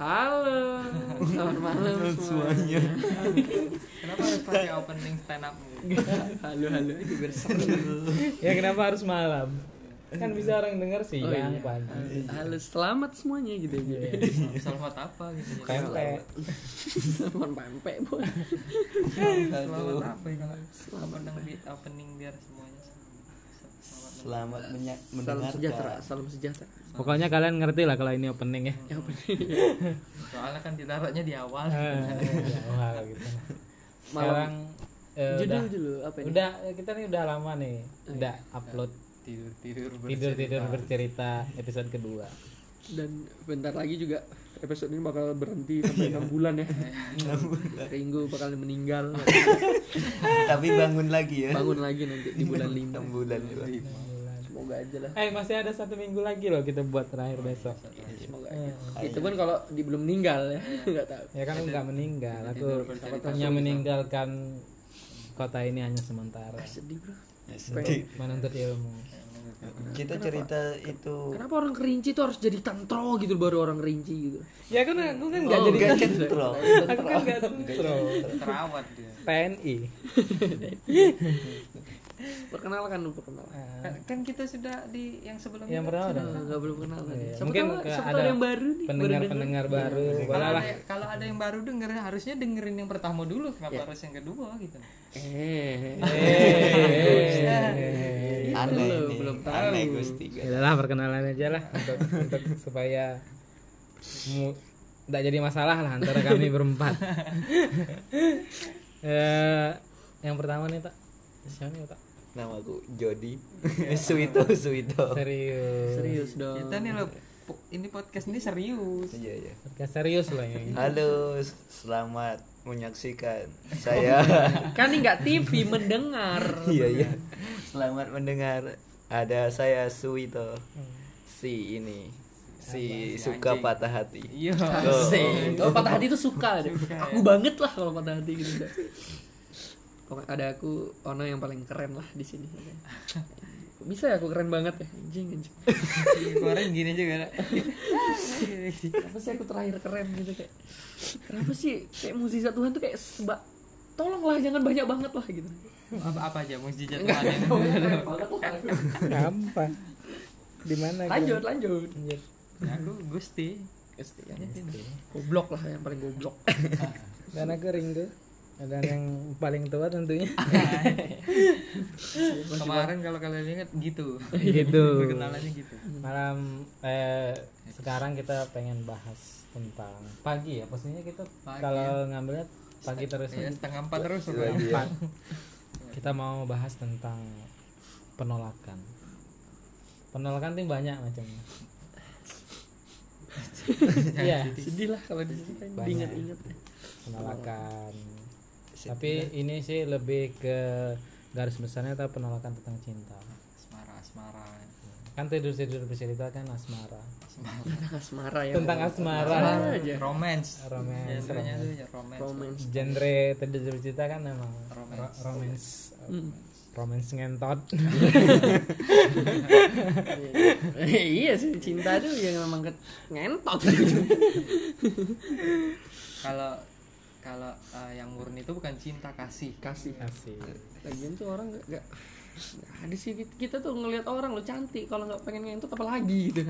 Halo, selamat malam semuanya. Kenapa harus pakai opening stand up? Halo, halo, aja biar seru. ya kenapa harus malam kan bisa orang denger sih Oh, yang iya. pagi Halo, selamat semuanya gitu ya. Selamat apa gitu? pempek Selamat pempek, Bu. Selamat apa ya kalau selamat opening biar semuanya selamat. Selamat menya- Salam mendengarkan. sejahtera, salam sejahtera. pokoknya kalian ngerti lah kalau ini opening ya apa Soalnya kan ditaruhnya di awal. Eh, gitu. sekarang eh, Judul udah dulu apa ini? udah kita nih udah lama nih udah upload Tidur tidur tidur tidur bercerita episode kedua Dan bentar lagi juga episode ini bakal berhenti sampai 6 bulan ya. Ringo bakal meninggal. Tapi bangun lagi ya. Bangun lagi nanti di bulan 5. 6 bulan juga. Semoga aja lah. eh masih ada satu minggu lagi loh kita buat terakhir besok Semoga aja. Itu pun kalau di belum meninggal ya, enggak tahu. ya kan nggak meninggal aku hanya meninggalkan kota ini hanya sementara Sedih, Bro. Ya, sedih. menuntut ilmu Kita cerita itu Kenapa orang kerinci tuh harus jadi tantro gitu baru orang kerinci gitu? ya kan aku kan nggak jadi Gak kan- kentro. aku kan nggak tentro terawat dia. TNI Perkenalkan dulu perkenalkan. Kan, kan kita sudah di yang sebelumnya. yang pertama Nah, udah nggak belum kenalkan. Iya, Siapa mungkin tahu- ada yang baru nih. pendengar-pendengar baru Kalau boleh lah ada, kalau ada yang baru denger harusnya dengerin yang pertama dulu kenapa Ya. harus yang kedua gitu. Eh, Eh, aneh Belum, nih. belum tahu. Aneh Gusti. ya lah perkenalan aja lah untuk, untuk supaya tidak jadi masalah lah antara kami berempat eh yang pertama nih tak siapa nih tak Namaku Jody. Suito, Suito. serius serius dong. Kita nih lo ini podcast ini serius. Iya, iya. Podcast serius loh ini Halo, selamat menyaksikan. Saya Kan ini nggak TV mendengar. Iya, iya. Selamat mendengar. Ada saya Suito. Si ini. Si suka patah hati. Iya. Asik. Kalau patah hati itu suka deh. Aku banget lah kalau patah hati gitu. Pokoknya ada aku Ono yang paling keren lah di sini. Bisa ya aku keren banget ya. Anjing anjing. Kemarin gini juga. Kenapa sih aku terakhir keren gitu kayak Kenapa sih kayak mukjizat Tuhan tuh kayak seba Tolonglah jangan banyak banget lah gitu. apa apa aja Enggak, Tuhan lah. gampang di mana Lanjut lanjut. lanjut Ya, aku Gusti. Gusti, ya. Goblok lah yang paling goblok. dan aku Ringo dan yang paling tua tentunya Kemarin kalau kalian ingat gitu. gitu Perkenalannya gitu. malam eh sekarang kita pengen bahas tentang pagi ya pastinya kita Pagi. kalau ngambilnya pagi terus Ya, setengah empat terus. Iya, iya. Empat. kita mau bahas tentang penolakan penolakan tuh banyak macamnya iya Sedih lah kalau diceritain diingat-ingat. penolakan tapi ini sih lebih ke garis besarnya atau penolakan tentang cinta Asmara asmara. kan tidur tidur bercerita kan asmara Tentang asmara ya. tentang asmara Asmara aja. Romance. romance Genrenya romance. ya romance. Romance. genre tidur bercerita kan memang Romance. ro- romance Hmm. romance ngentot iya sih cinta tuh yang memang ngentot Kalau kalau eh, yang murni itu bukan cinta kasih. kasih. Asik lagian tuh orang gak, gak, ada sih. Kita, tuh ngelihat orang lo cantik. Kalau nggak pengen ngentot apa lagi gitu?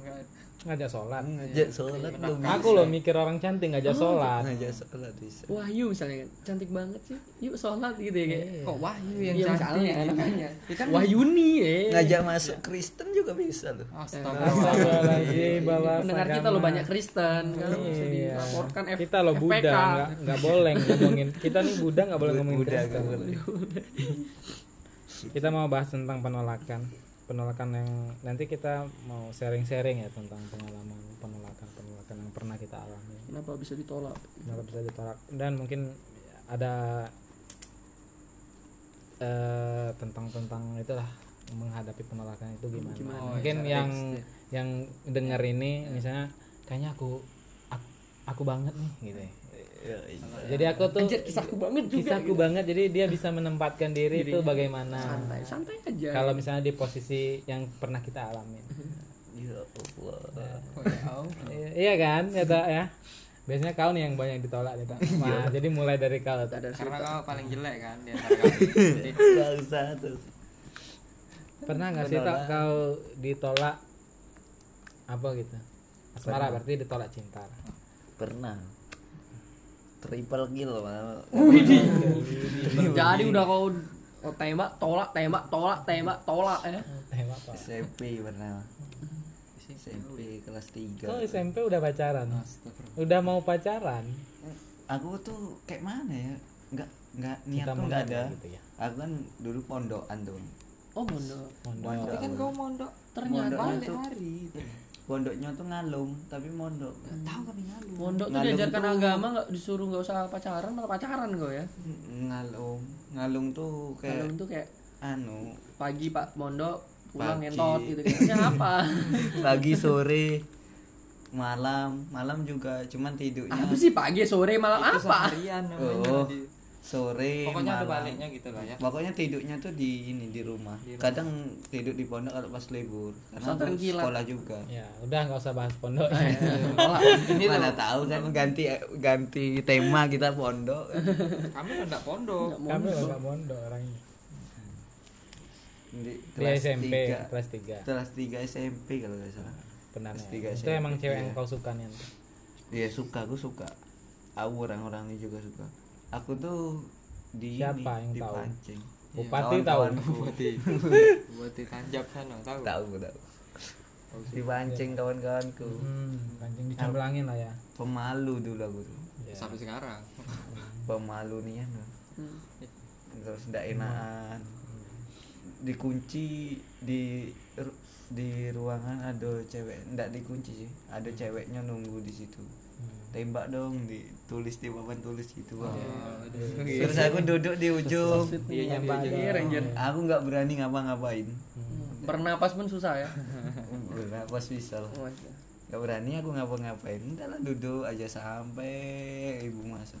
Enggak ngajak sholat Ngajak sholat belum aku loh mikir orang cantik ngajak sholat Ngajak sholat bisa. Wahyu misalnya kan cantik banget sih yuk sholat gitu ya kayak kok wahyu yang Iya, cantik misalnya, gitu. makanya. Ya kan Wahyuni ya Ngajak masuk Kristen juga bisa loh. Astagfirullah. Astagfirullahaladzim, balas pendengar kita lo banyak Kristen kan bisa Iya. dilaporkan F- kita lo Buddha nggak nggak boleh ngomongin kita nih Buddha nggak boleh ngomongin Buddha Kristen. nggak boleh. kita mau bahas tentang penolakan penolakan yang nanti kita mau sharing-sharing ya tentang pengalaman penolakan penolakan yang pernah kita alami. Kenapa bisa ditolak? Kenapa bisa ditolak? Dan mungkin ada eh, tentang tentang itulah menghadapi penolakan itu gimana, Gimana? mungkin Oh, yang tips, yang dengar ini misalnya kayaknya aku aku, aku banget nih gitu ya. Jadi aku tuh Anjir, kisahku banget juga kisahku gitu. banget. Jadi dia bisa menempatkan diri itu bagaimana. Santai santai aja. Kalau misalnya di posisi yang pernah kita alami ya Allah. Oh, ya. Iya- iya kan? Ya tak ya. Biasanya kau nih yang banyak ditolak nih tak Wah, jadi mulai dari kau Karena kau paling jelek kan di antara pernah nggak sih tak kau ditolak apa gitu? Asmara berarti ditolak cinta. Pernah triple kill malah jadi udah kau oh, tembak tolak tembak tolak tembak tolak ya tembak apa SMP pernah. SMP kelas 3 kau SMP udah pacaran? Astagfirullah. udah mau pacaran? Aku tuh kayak mana ya? Nggak nggak niat Cinta tuh nggak ada. gitu ya? Aku kan dulu pondokan tuh. Oh bener mondok. Mondok. Tapi kan kau mondok. Ternyata balik hari. Pondoknya tuh ngalung tapi mondok. Nggak tahu kami ngalung. Mondok tuh Ngalung diajarkan tuh- agama nggak disuruh nggak usah pacaran malah pacaran kau ya. Ngalung. Ngalung tuh kayak kalau tuh kayak anu pagi pak mondok pulang Pagi. ngentot gitu. Kan apa pagi sore malam. Malam juga cuman tidurnya apa sih pagi sore malam Itu apa? seharian Oh. Sore Pokoknya ada malam. baliknya gitu lah ya. pokoknya tidurnya tuh di ini di rumah, Di rumah. kadang tidur di pondok kalau pas libur karena aku kilat. sekolah juga ya udah nggak usah bahas pondok Tolak. ini mana tahu kan ganti ganti tema kita pondok Kami kan enggak pondok. Nggak kami mondok. nggak mondok orangnya di di SMP tiga. kelas 3 kelas 3 SMP kalau nggak salah benar Kelas ya. tiga itu SMP, emang cewek yang iya. kau suka nih? Iya suka, aku suka. Aku orang-orang ini juga suka. Aku tuh di Siapa ini, yang tahu? dipancing. Bupati tahu Kawan-kawanku. Bupati. Bupati Tanjab sana tahu. tahu tahu. Dipancing kawan-kawanku. hmm, dicemplangin lah ya Pemalu dulu aku tuh. Ya. Sampai sekarang. Pemalu nih anu. Hmm. Terus ndak enakan. Dikunci di di ruangan ada cewek ndak dikunci sih. Ada ceweknya nunggu di situ. Hmm. tembak dong ditulis di papan tulis gitu. Oh, terus aku duduk di ujung. Iya, iya, iya, Ranger. aku nggak berani ngapa-ngapain. Hmm. bernapas pun susah ya. Bernapas bisa lah. Oh, nggak berani aku ngapa-ngapain. Udah lah duduk aja sampai ibu masuk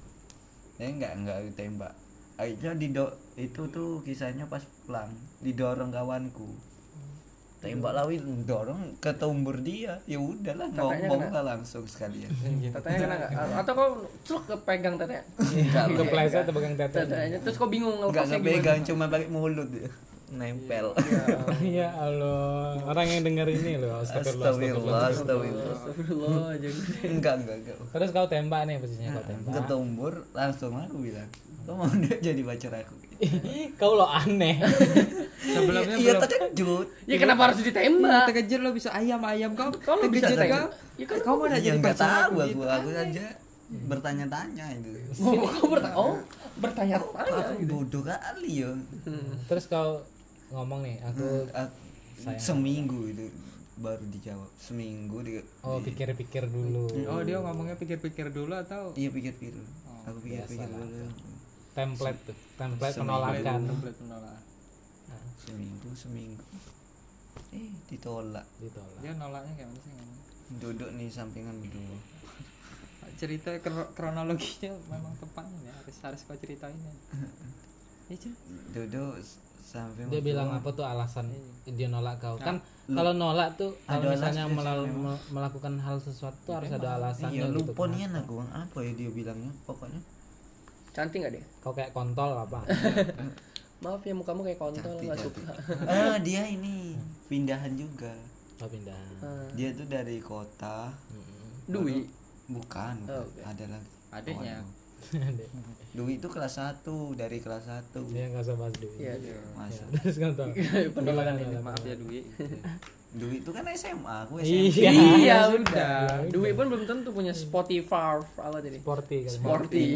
saya nggak nggak ditembak. Akhirnya dido itu tuh kisahnya pas pulang. Didorong kawanku tembak lawi dorong ke tumbur dia. Ya udahlah ngomong lah langsung sekalian. Tetenya kena nggak? Atau kau celuk kepegang tetenya nggak kepleset atau pegang tete tetenya. Terus kau bingung nggak ngepegang cuma pakai mulut dia. nempel. Ya Allah. Orang yang denger ini loh astagfirullah astagfirullah, astagfirullah. enggak enggak enggak terus kau tembak nih posisinya kau tembak. Ketumbur langsung aku bilang. Kau mau dia jadi pacar aku kau lo aneh. Sebelumnya iya belum. terkejut. Ya kenapa harus ditembak? Terkejut lo bisa ayam-ayam kau. Kau lo bisa kau. Ya kan kau mana ya jadi nggak tahu aku gitu. aku saja bertanya-tanya itu. Oh kau bertanya oh bertanya-tanya aku bodoh kali ya terus kau ngomong nih aku Sayang. seminggu itu baru dijawab. Seminggu dia oh pikir-pikir dulu. Oh dia ngomongnya pikir-pikir dulu atau iya pikir-pikir. Aku pikir-pikir dulu template tuh template Seminggu. penolakan. Template penolakan. seminggu seminggu. Eh ditolak. Ditolak. Dia nolaknya kayak mana sih ngomong? duduk nih sampingan berdua Cerita kro- kronologinya memang tepat ya? Harus harus kau ceritain ya. Iya duduk s- samping dia bilang apa tuh alasan dia nolak kau? Kan lu- kalau nolak tuh ada kalau misalnya melal- melakukan hal sesuatu tuh harus ada alasannya iya gitu lupa nih kenapa. aku apa ya dia bilangnya? Pokoknya cantik nggak deh kau kayak kontol apa? Maaf ya mukamu kayak kontol Cantik, nggak suka. Ah dia ini pindahan juga. Oh pindah Ah, dia tuh dari kota. Dwi bukan. Oh, oke. ada lagi. Adiknya. Waduh. Dwi itu kelas 1 dari kelas 1 dia nggak usah bahas dulu iya masa? Terus kontol penolakan ini? Maaf ya Dwi. Dwi itu kan SMA aku Iya. SMP iya Ya udah udah. Dwi pun belum tentu punya Spotify apa tadi sporty kan Sporty.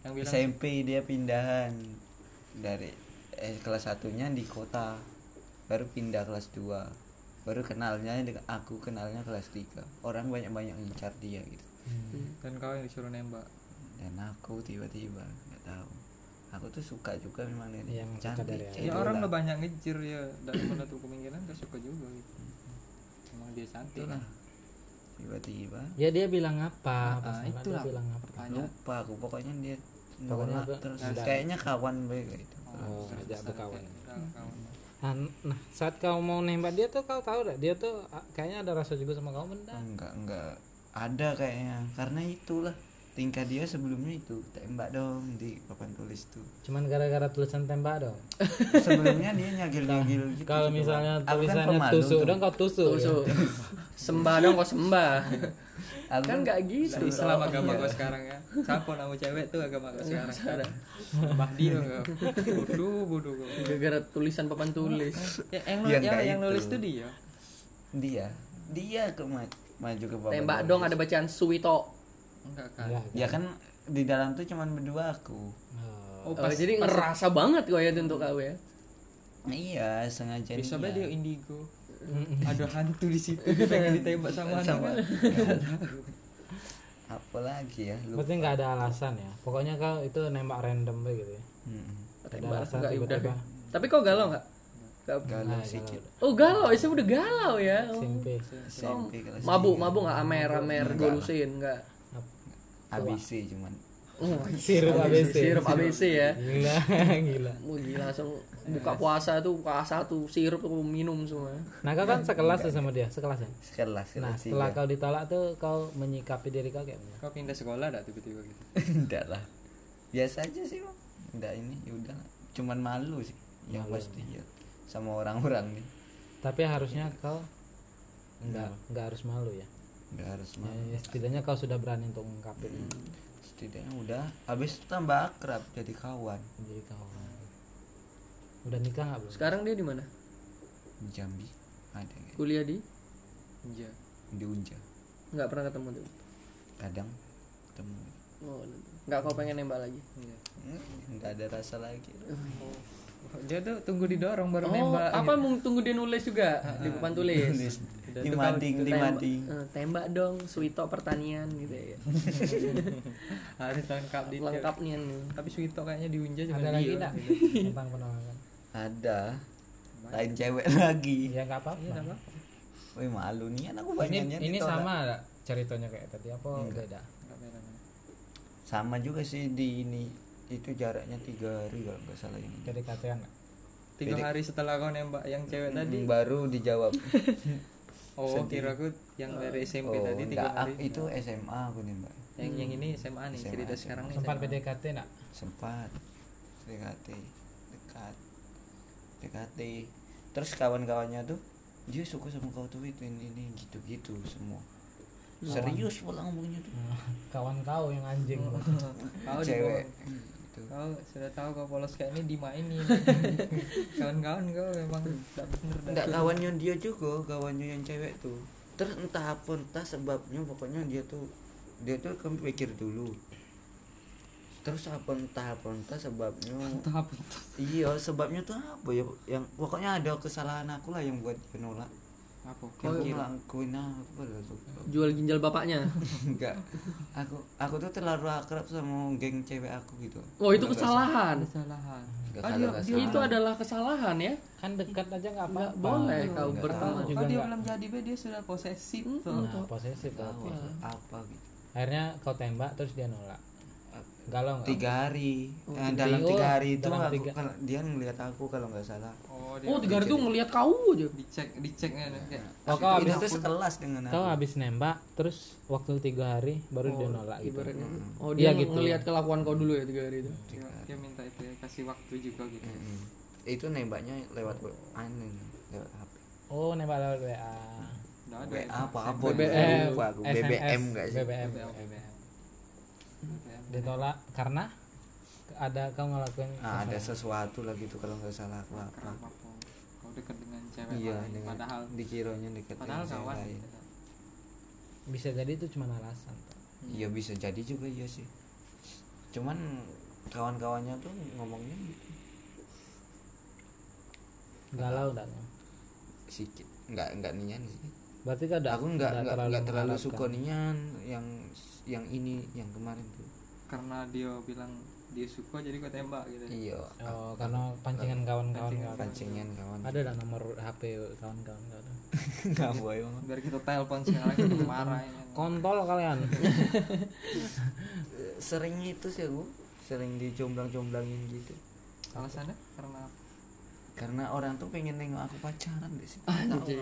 Yang bilang SMP dia pindahan dari eh, kelas satunya di kota baru pindah kelas 2 baru kenalnya dengan aku kenalnya kelas 3 orang banyak-banyak ngincar dia gitu Hmm. dan kau yang disuruh nembak. dan aku tiba-tiba nggak tahu aku tuh suka juga memang dia Yang suka cantik dari Ya orang lah. lo banyak ngejer ya. Dan menutup kemungkinan gak suka juga gitu. Emang dia cantik. itulah. Tiba-tiba. Ya dia bilang apa? Ah, pas nolak dia itulah. bilang apa? Lupa aku. Pokoknya dia Pokoknya nolak terus. Ada. kayaknya kawan baik gitu. Oh ajak berkawan. Kawan. Nah, nah, saat kau mau nembak dia tuh kau tahu gak dia tuh ah, kayaknya ada rasa juga sama kamu benda. enggak enggak. Ada kayaknya. Karena itulah tingkah dia sebelumnya itu tembak dong di papan tulis tuh Cuman gara-gara tulisan tembak dong. sebelumnya dia nyagil nyagil gitu Kalau gitu. misalnya kan tulisannya pemalu tusuk tuh. dong kau tusuk. ya. Tusuk. sembah dong kok sembah Aku kan nggak gitu Islam agama Iya. gue sekarang ya siapa nama cewek tuh agama gue sekarang Bahdi dong kau bodoh bodoh kau gara-gara tulisan papan tulis ya, yang, Ya, yang, nggak yang itu. nulis tuh dia dia dia ke ma- maju ke papan tembak tulis. dong ada bacaan suwito enggak kan Ya, ya kan? di dalam tuh cuman berdua aku. Oh. Oh, jadi ngerasa banget kok ya itu untuk kau ya. Iya sengaja bisa niat. dia indigo. Ada hantu di situ pengen ditembak sama sama. kan? Apa lagi ya? Lupa. Berarti nggak ada alasan ya. Pokoknya kau itu nembak random gitu ya. Tembak alasan enggak ya udah tiba-tiba. tapi kau galau nggak? Galau. Nah, sedikit oh galau. Ya udah galau ya. Oh. SMP. Oh, mabuk mabuk nggak? Amer amer Enggak gue lah. lusin nggak ABC cuman. Oh, Sirup ABC. sirup ABC ya. Gila, gila. Wah gila langsung buka puasa tuh puasa tuh sirup tuh minum semua. Nah, kau kan sekelas tuh sama dia, sekelas ya. sekelas Nah, kelas setelah kau ditolak tuh kau menyikapi diri kau kayak gimana? kau pindah sekolah dah tiba-tiba gitu? Enggak lah. Biasa aja sih bang. Enggak ini ya udah cuman malu sih yang Malu. pasti ya sama orang-orang nih. Tapi harusnya kau enggak enggak harus malu ya. Enggak harus Ya, malu ya, setidaknya kau sudah berani untuk mengungkapin. Setidaknya udah. Habis itu tambah akrab jadi kawan. Menjadi kawan. Udah nikah nggak belum? sekarang dia di mana? Di Jambi. Ada nggak? kuliah di iya di Unja. Nggak pernah ketemu tuh? Kadang ketemu. Oh, nggak kau pengen nembak lagi? Iya Hmm, nggak ada rasa lagi dia tuh tunggu didorong baru oh nembak. apa mau tunggu dia nulis juga? Di papan tulis. Tulis. Udah di tuh mading di Tembak- mading eh, tembak dong suito pertanian gitu ya. Harus lengkap di lengkap nih. Tapi Suito kayaknya diunja cuma Ada lagi enggak gitu. tentang penolakan? ada. Lain cewek lagi. Ya nggak apa-apa. Iya. Wih malu nih aku Ini banyaknya ini ditolak. sama ceritanya kayak tadi? Apa Enggak. beda? Sama juga sih di ini itu jaraknya tiga hari kalau nggak salah ini PDKT-an nggak? tiga Jadi- hari setelah kau nembak yang cewek tadi Hmm, baru dijawab oh sedih. kira aku yang dari SMP oh, tadi tiga enggak, hari ak- itu SMA aku nih mbak yang yang ini SMA nih SMA, cerita SMA. sekarang nih Sempat. PDKT enggak? sempat DKT dekat DKT terus kawan-kawannya tuh dia suka sama kau tuh itu ini, ini gitu-gitu semua serius pulang ngomongnya tuh Kawan kau yang anjing. kau cewek. Gitu. kau sudah tahu kau polos kayak ini dimainin. Kawan-kawan kau memang tidak bener dah. enggak kawannya dia juga kawannya yang cewek tuh. Terus entah apa entah sebabnya pokoknya dia tuh dia tuh kan pikir dulu. Terus apa entah apa entah sebabnya. Tahap iya sebabnya tuh apa ya? Yang pokoknya ada kesalahan aku lah yang buat dia nolak apa? Yang aku kira ngelakuin apa tuh jual ginjal bapaknya? Enggak. Aku aku tuh terlalu akrab sama geng cewek aku gitu. Oh itu kesalahan? kesalahan. Enggak, Ah, dia- itu adalah kesalahan ya? Kan dekat aja nggak nggak apa-apa. boleh kau tahu. juga. kan dia belum jadi be. Dia sudah posesif Hmm, tuh. Nah, posesif tahu berarti. apa gitu. Akhirnya kau tembak terus dia nolak. Galau nggak? tiga hari Nah, tiga- dalam tiga oh, hari itu dalam aku tiga- kalau dia ngelihat aku kalau nggak salah oh dia oh tiga hari itu ngelihat kau aja dicek diceknya kayak Oh, kau itu habis tuh sekelas dengan kau habis nembak terus waktu tiga hari baru dia nolak gitu. ibaratnya oh Iya, dia gitu. ngelihat kelakuan kau dulu ya tiga hari itu dia, dia minta itu ya, kasih waktu juga gitu Mm-mm. itu nembaknya lewat anu lewat HP Oh nembak lewat WA. Nggak ada WA itu. apa apa BBM. BBM enggak sih BBM. BBM, BBM. BBM. Ditolak karena ada kau ngelakuin nah, ada sesuatu. lah gitu kalau nggak salah aku apa Kenapa kau dekat dengan cewek iya lain dengan padahal dikiranya dekat padahal dengan cewek kawan lain. bisa jadi itu cuma alasan. iya bisa jadi juga iya sih. Cuman kawan-kawannya tuh ngomongnya gitu. Galau dan sedikit nggak nggak nian sih. Berarti kan aku nggak nggak terlalu mengharapkan. suka nian yang yang ini yang kemarin tuh karena dia bilang dia suka jadi kau tembak gitu iya Oh, karena pancingan kawan-kawan Pancingan. kawan. pancingan kawan Ada dah nomor HP kawan-kawan nggak ada. nggak boleh Bang. biar kita telepon sekarang kita marah Kontol kalian. sering itu sih aku sering dicomblang-comblangin gitu alasannya karena karena orang tuh pengen nengok aku pacaran deh sih Anjir.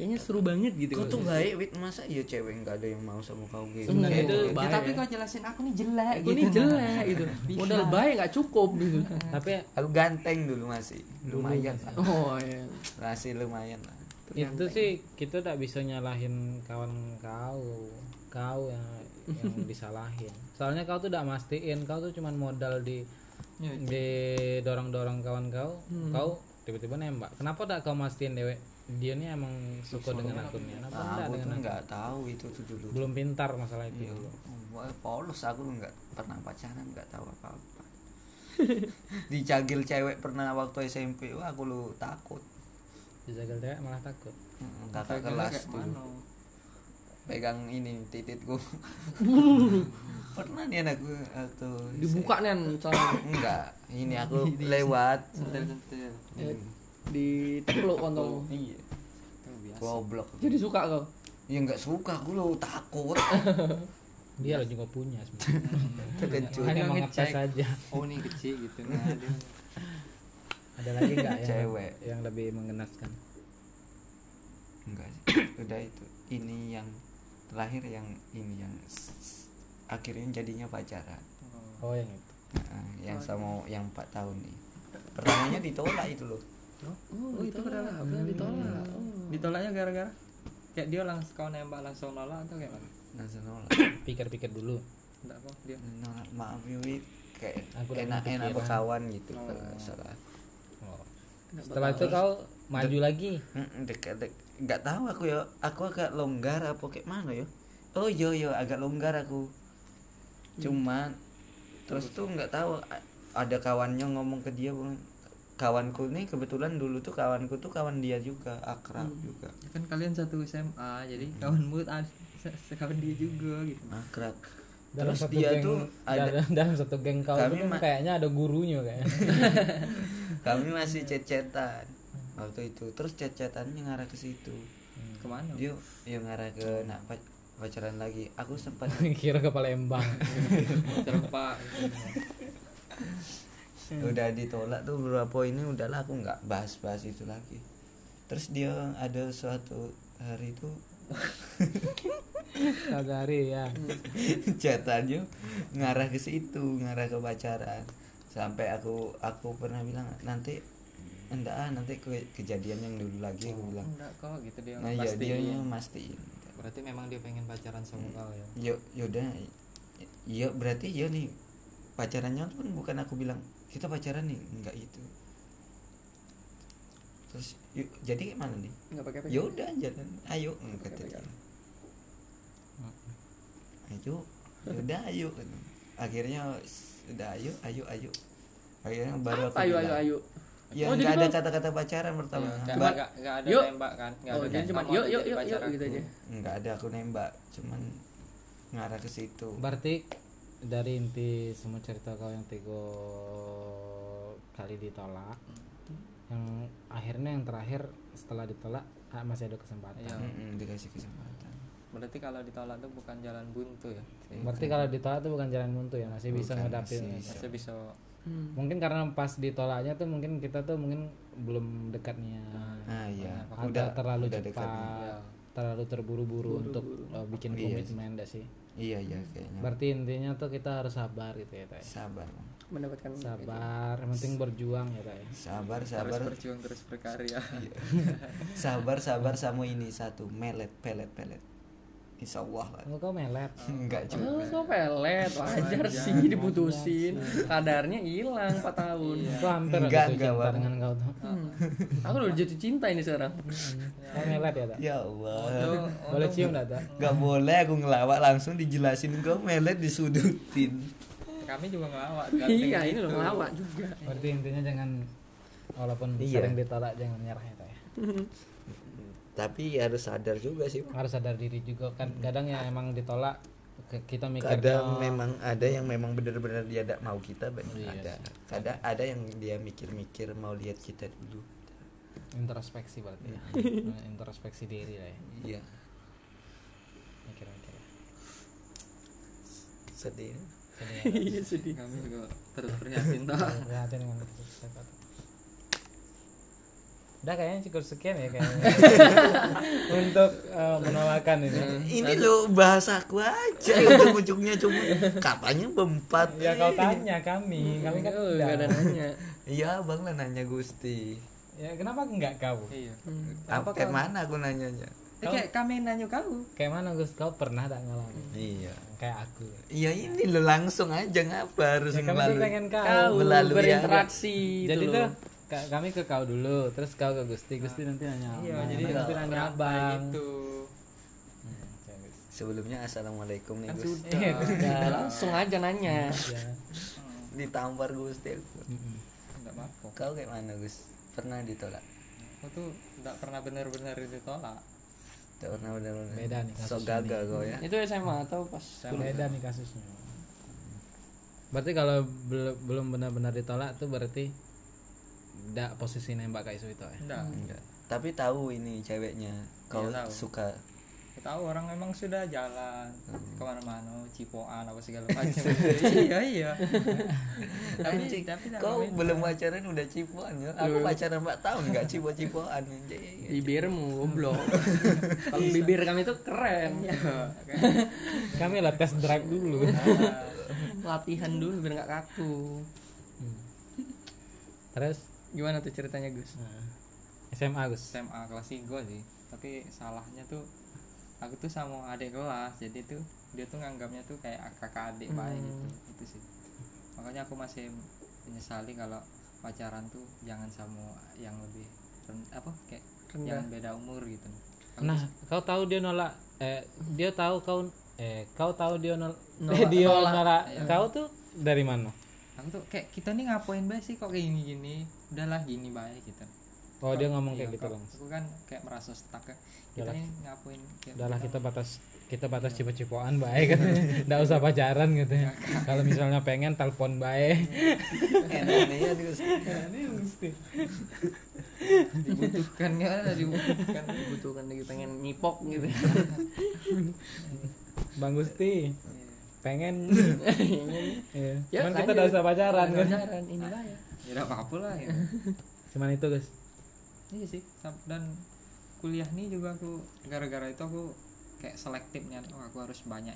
Kayaknya seru banget gitu. kau tuh baik wit. Masa iya cewek nggak ada yang mau sama kau gitu Sebenarnya itu gitu. baik. Ya, tapi kau jelasin aku nih jelek Aku ini jelek gitu. Modal baik nggak cukup gitu. tapi aku ganteng dulu masih lumayan lah. Oh iya. masih lumayan lah. Itu sih kita tak bisa nyalahin kawan kau kau yang yang disalahin. Soalnya kau tuh tidak mastiin kau tuh cuman modal di Ya, di dorong dorong kawan kau. Kau tiba-tiba nembak. Kenapa tak kau mastiin dewek dia nih emang suka dengan akunnya nah, enggak aku dengan tuh akun? nggak tahu itu tuh dulu belum pintar masalah itu. Iya. polos. Aku nggak pernah pacaran nggak tahu apa apa dicagil cewek pernah waktu SMP wah aku lu takut. Dijagal dewek malah takut. Mm, kakak kelas mana? Pegang ini tititku. Pernah nih anakku atau Dibuka nih misalnya enggak ini aku lewat. Sentil sentil ya, ditepluk kontol. iya. Goblok. Jadi suka kau. ya nggak suka. Aku lo takut. Dia lo juga punya sebenarnya. Terkejut hanya mau ngecek. ngetes aja. Oh ini kecil gitu. Nah ada lagi nggak yang Cewek. yang lebih mengenaskan? Enggak sih. Udah itu. Ini yang terakhir yang ini yang akhirnya jadinya pacaran. Oh yang itu. Nah, yang sama yang empat tahun nih. Pertamanya ditolak itu loh Oh, itu kenapa? Ditolak. Oh. ditolaknya gara-gara? Kayak dia langsung kau nembak langsung nolak atau kayak mana langsung nolak. Pikir-pikir dulu. Enggak kok dia. Nolak. Maaf Wiwit kayak Aku udah enak enak kepikiran. berkawan gitu Oh. kalau salah. Oh. setelah itu kau maju lagi? Mm, dekat dek nggak tahu aku ya aku agak longgar apa kayak mana ya oh yo yo. Agak longgar aku. Cuman terus tuh nggak tahu. Ada kawannya ngomong ke dia bilang, kawanku nih kebetulan dulu tuh kawanku tuh kawan dia juga akrab juga. Kan kalian satu SMA jadi kawanmu ada se- sekawan dia juga gitu. Akrab. Dalam terus satu dia geng, tuh ada dalam, dalam satu geng kau Kami kan kayaknya ada gurunya kayak kami masih cecetan waktu itu. Terus cecetannya ngarah ke situ. Ke mana? Dia dia ngarah ke nak pac- pacaran lagi. Aku sempat kira ke Palembang. Terpak udah ditolak tuh beberapa ini udahlah aku nggak bahas-bahas itu lagi. Terus dia ada suatu hari itu satu hari ya. Chatannya ngarah ke situ ngarah ke pacaran. Sampai aku aku pernah bilang nanti enggak ah nanti ke- kejadian yang dulu lagi aku bilang. enggak kok gitu dia nah iya pasti dia yang mastiin. Berarti memang dia pengen pacaran sama kau ya? Yuk yaudah iya berarti ya nih pacarannya pun bukan aku bilang kita pacaran nih enggak itu terus yuk jadi gimana nih? Enggak pakai ya udah jalan. Ayo kata dia. Ayo ya udah ayo. Akhirnya udah ayo ayo ayo. Akhirnya baru aku Apa ayo ayo ayo. ya Oh, nggak jadi ada kata-kata pacaran pertama. Iya, nggak Ba- nggak- nggak ada Yuk. nembak kan? Nggak Oh, ada jadi cuma "Kamu yuk yuk yuk gitu aku?" aja. nggak ada aku nembak. Cuman ngarah ke situ. Berarti dari inti semua cerita kau yang tiga kali ditolak yang akhirnya yang terakhir setelah ditolak ah, masih ada kesempatan. Iya. Mm-mm, dikasih kesempatan. Berarti kalau ditolak tuh bukan jalan buntu ya? Berarti kalau ditolak itu bukan jalan buntu ya? Masih bisa Bukan, ngadapin. masih bisa. masih bisa. Hmm. mungkin karena pas ditolaknya tuh mungkin kita tuh mungkin belum dekatnya. Nah iya. Atau udah terlalu udah cepat. dekat Iya. Terlalu terburu-buru untuk uh, bikin Iya komitmen dah sih iya iya kayaknya berarti intinya tuh kita harus sabar gitu ya Tay. sabar. Mendapatkan sabar yang penting berjuang ya Tay. sabar terus sabar berjuang terus berkarya Iya. sabar sabar sama ini satu melet pelet pelet insya Allah lah. Oh, kau melet? Enggak Oh, juga so pelet. Wajar sih diputusin. kadarnya hilang 4 tahun. Itu hampir Enggak, enggak, cinta Bang. dengan kau tuh Hmm. aku udah jatuh cinta ini sekarang. Kau melet ya tak ya Allah. Boleh cium dah tak nggak boleh aku ngelawak langsung dijelasin kau melet disudutin. Kami juga ngelawak iya ini loh ngelawak juga. Berarti intinya jangan walaupun Iya. sering ditolak jangan menyerah ya Tay. tapi harus sadar juga sih harus sadar diri juga kan. Kadang ya emang ditolak kita mikir kadang oh, memang ada yang memang benar-benar dia tidak mau kita banyak Iya ada. kadang ada yang dia mikir-mikir mau lihat kita dulu. Introspeksi berarti ya. Introspeksi diri lah ya. Iya. Mikir-mikir. Ya. sedih iya sedih. Kami juga terus prihatin toh Prihatin dengan. Udah kayaknya cukup sekian ya kayaknya. Untuk eh, penolakan ini. Ini lo bahasa aku aja ujung-ujungnya cuma katanya berempat. Ya kau tanya kami, kami kan Oh, udah. ada nanya Iya bang lah nanya Gusti. Ya kenapa enggak kau? iya Apa kayak mana aku nanyanya? Eh, kayak kami nanya kau Kayak mana Gus? Kau pernah tak ngalamin? Iya. Kayak aku. Iya ini lo langsung aja ngapa harus Ya, kami melalui. pengen kau. kau melalui berinteraksi Jadi itu tuh kami ke kau dulu, terus kau ke Gusti, Gusti nanti nanya. iya abang, jadi nanti nanya abang. gitu. Sebelumnya assalamualaikum nih kan Gus. sudah Iya. Ya, langsung aja nanya Ya. Ditampar Gusti aku. Apa Kau kayak mana Gus? Pernah ditolak? aku tuh enggak pernah benar-benar ditolak Tak pernah benar-benar. Beda nih So kasusnya gagal kau ya. itu SMA atau pas Beda nih kasusnya. Berarti kalau bel- belum benar-benar ditolak tuh berarti tidak posisi nembak kayak Suito ya. enggak Enggak. Tapi tahu ini ceweknya. Kau Iya, tahu. suka. Aku tahu orang memang sudah jalan Hmm. ke mana-mana cipoan apa segala macam iya iya tapi Anjing, tapi kau belum pacaran udah cipoan ya? Aku pacaran 4 tahun enggak cipo-cipoan anjing. bibirmu goblok kalau bibir kami tuh keren Iya? Kami lah tes drive dulu. latihan dulu biar nggak kaku Terus gimana tuh ceritanya Gus? Nah, SMA Gus. SMA kelas 3 sih. Tapi salahnya tuh aku tuh sama adik kelas. Jadi tuh dia tuh nganggapnya tuh kayak kakak adik baik gitu. Itu sih. Makanya aku masih menyesali kalau pacaran tuh jangan sama yang lebih apa kayak Rendah. yang beda umur gitu. Kalau Nah, kau tahu dia nolak eh dia tahu kau eh kau tahu dia nol Nolak- eh, dia nolak. nolak kau tuh dari mana? aku tuh kayak kita nih ngapain sih kok kayak gini gini udahlah gini baik gitu Oh, dia ngomong Iya, kayak gitu langsung. aku kan kayak merasa stuck ya. kita Udahlah. nih ngapain kayak Udahlah kita batas kita batas cipo-cipoan baik katanya. Enggak usah pacaran gitu ya. Kalau misalnya pengen telepon baik. Ya. Ini mesti. dibutuhkan ya dibutuhkan dibutuhkan lagi pengen nyipok gitu Bang Gusti pengen Iya. Ya, Cuman kita udah usah pacaran kan. pacaran inilah ya ya udah apa lah ya Cuman itu guys. iya sih dan kuliah nih juga aku gara-gara itu aku kayak selektifnya oh aku harus banyak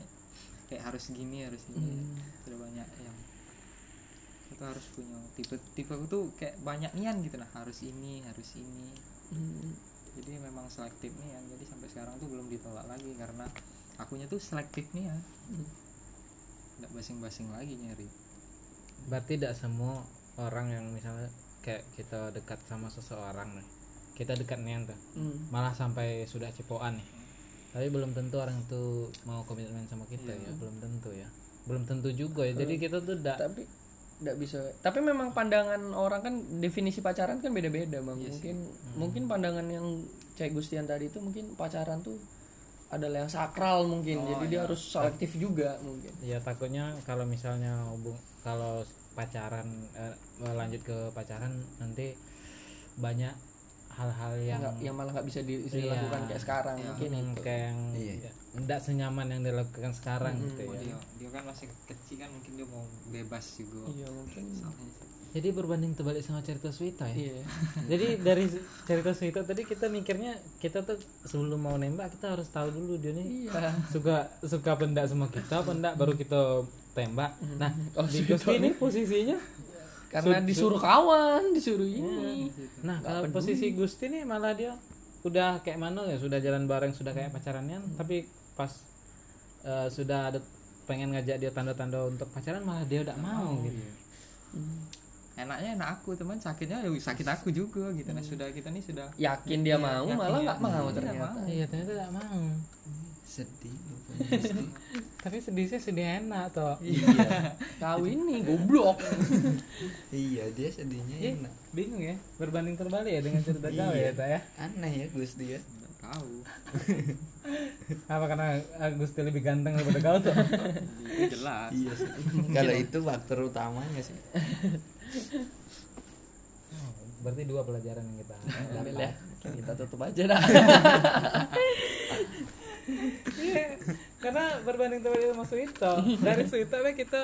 kayak harus gini harus gini Hmm. sudah banyak yang itu harus punya tipe tipe aku tuh kayak banyak nian gitu nah harus ini harus ini Hmm. jadi memang selektif nih ya jadi sampai sekarang tuh belum ditolak lagi karena akunya tuh selektif nih ya Hmm. nggak basing-basing lagi nyari Berarti tidak semua orang yang misalnya kayak kita dekat sama seseorang nih. Kita dekat nih tuh. Hmm. Malah sampai sudah cipoan nih. Tapi belum tentu orang itu mau komitmen sama kita ya, belum tentu ya. Belum tentu juga ya. Jadi kita tuh tidak tapi nggak bisa tapi memang pandangan orang kan definisi pacaran kan beda-beda bang mungkin mungkin pandangan yang cek Gustian tadi itu mungkin pacaran tuh adalah yang sakral mungkin jadi dia harus selektif juga mungkin ya takutnya kalau misalnya hubung kalau pacaran eh, lanjut ke pacaran nanti banyak hal-hal yang nggak yang malah nggak bisa di- Iya. dilakukan kayak sekarang mungkin hmm, itu kayak yang Iya. tidak senyaman yang dilakukan sekarang gitu oh, ya. dia dia kan masih kecil kan mungkin dia mau bebas juga iya mungkin. Jadi berbanding terbalik sama cerita Swita ya. iya Jadi dari cerita Swita tadi kita mikirnya kita tuh sebelum mau nembak kita harus tahu dulu dia nih iya suka suka pendak sama kita pendak baru kita tembak. Nah, Kalau di Gusti ini posisinya karena disuruh kawan disuruh ini. Nah, kalau posisi Gusti nih malah dia udah kayak mana ya, sudah jalan bareng, sudah kayak pacarannya, tapi pas eh, sudah ada pengen ngajak dia tanda-tanda untuk pacaran malah dia udah mau gitu. enaknya enak aku teman. Sakitnya ya sakit aku juga gitu. Nah sudah kita nih sudah yakin dia mau yakin malah nggak mau iya, ternyata. Iya, ternyata tidak mau. Sedih Tapi sedihnya sedih enak toh. kawin nih goblok Iya, dia sedihnya Ih, enak. bingung ya, berbanding terbalik ya dengan cerita kau ya, tak ya? Aneh ya Gusti ya. nggak tahu Apa karena Gusti lebih ganteng daripada kau tuh? itu jelas Iya sih. Kalau itu faktor utamanya sih. Oh, berarti dua pelajaran yang kita ambil ya kita tutup aja dah Iya, karena berbanding terbalik sama Suito dari Suito we kita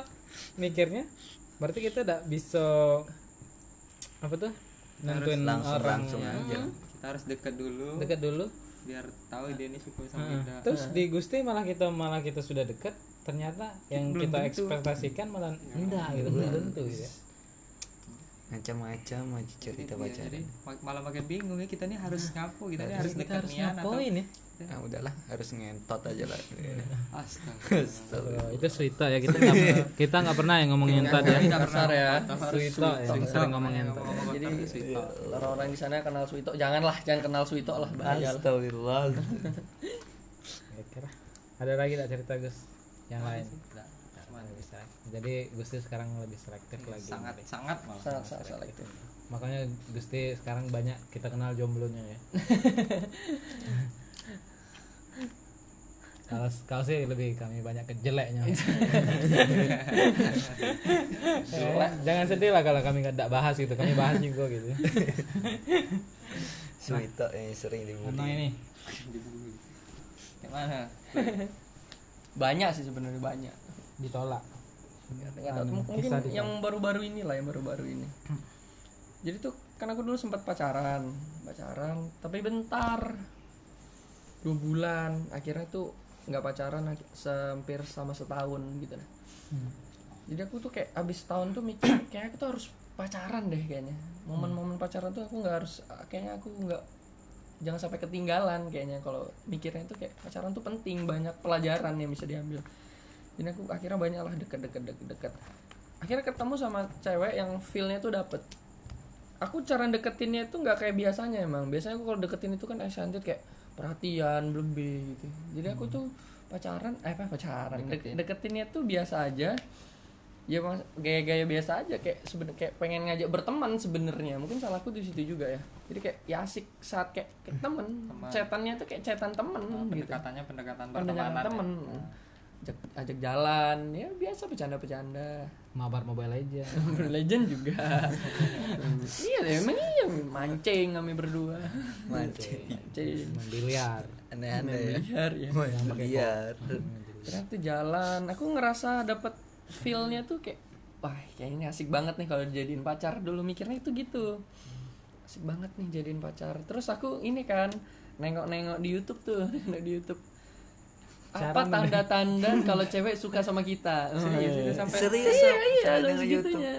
mikirnya berarti kita tidak bisa apa tuh? Nentuin langsung orang. langsung aja. Kita harus deket dulu. Dekat dulu. Biar tahu dia ini suka sama Heeh. kita. Terus di Gusti malah kita malah kita sudah dekat ternyata yang Belum kita tentu. ekspektasikan malah enggak gitu belum tentu gitu ya. macam-macam aja cerita jadi pacaran. malah makin bingung ya kita nih harus ngapu kita nih harus dekat harus nian atau ya nah udahlah harus ngentot aja lah. Astaga. Oh, itu Suito ya kita nggak kita nggak pernah yang ngomongin tadi ya. kasar ya. Suito ya yang sering ngomongin Ngomong- ngomong jadi orang-orang di sana kenal Suito. Janganlah jangan kenal Suito lah bahaya lah. Astagfirullah Ya, ada lagi tak cerita Gus? Yang lain? Nggak, cuman Nggak bisa. Jadi Gusti sekarang lebih selektif lagi. sangat sangat malah sangat sangat selektif. Makanya Gusti sekarang banyak kita kenal jomblonya ya kalau kalau sih lebih kami banyak kejeleknya Eh, jangan sedih lah kalau kami nggak bahas gitu. Kami bahas juga gitu. Suito yang sering mana dibully ini. Dibully kayak mana banyak sih sebenarnya banyak. Ditolak. Nggak tahu, mungkin kisah yang baru-baru ini lah yang baru-baru ini. Jadi tuh kan aku dulu sempat pacaran. Pacaran tapi bentar. Dua bulan. Akhirnya tuh nggak pacaran hampir sama setahun gitu. Nah Hmm. jadi aku tuh kayak abis tahun tuh mikir kayak aku tuh harus pacaran deh kayaknya. Momen-momen pacaran tuh aku nggak harus kayaknya aku nggak jangan sampai ketinggalan kayaknya kalau mikirnya itu kayak pacaran tuh penting banyak pelajaran yang bisa diambil. Jadi aku akhirnya banyak lah deket-deket deket-deket. Akhirnya ketemu sama cewek yang feelnya tuh dapet. Aku cara deketinnya itu nggak kayak biasanya emang. Biasanya aku kalau deketin itu kan excited kayak perhatian lebih gitu. Jadi aku tuh pacaran eh apa pacaran Dek- deketinnya tuh biasa aja. Ya mas gaya-gaya biasa aja kayak sebenarnya kayak pengen ngajak berteman sebenarnya. Mungkin salahku di situ juga ya. Jadi kayak ya asik saat kayak, kayak temen. Teman. chatannya tuh kayak chatan temen Oh, gitu. pendekatannya pendekatan pendekatan pertemanan temen. Ya. Ajak, ajak jalan. Ya biasa bercanda-bercanda. Mabar mobile aja Mobile Legend juga. Iya deh emang iya. Mancing kami berdua. Mancing. mancing. Main biliar. Aneh-aneh ya. biar ya. Main biliar. ternyata tuh jalan. Aku ngerasa dapat feelnya tuh kayak wah kayak ini asik banget nih kalau dijadiin pacar. Dulu mikirnya itu gitu. Asik banget nih jadiin pacar. Terus aku ini kan nengok-nengok di YouTube tuh. Nengok di YouTube Cara apa tanda-tanda kalau cewek suka sama kita? Serius, Oh, itu iya. sampai serius iya iya YouTube segitunya.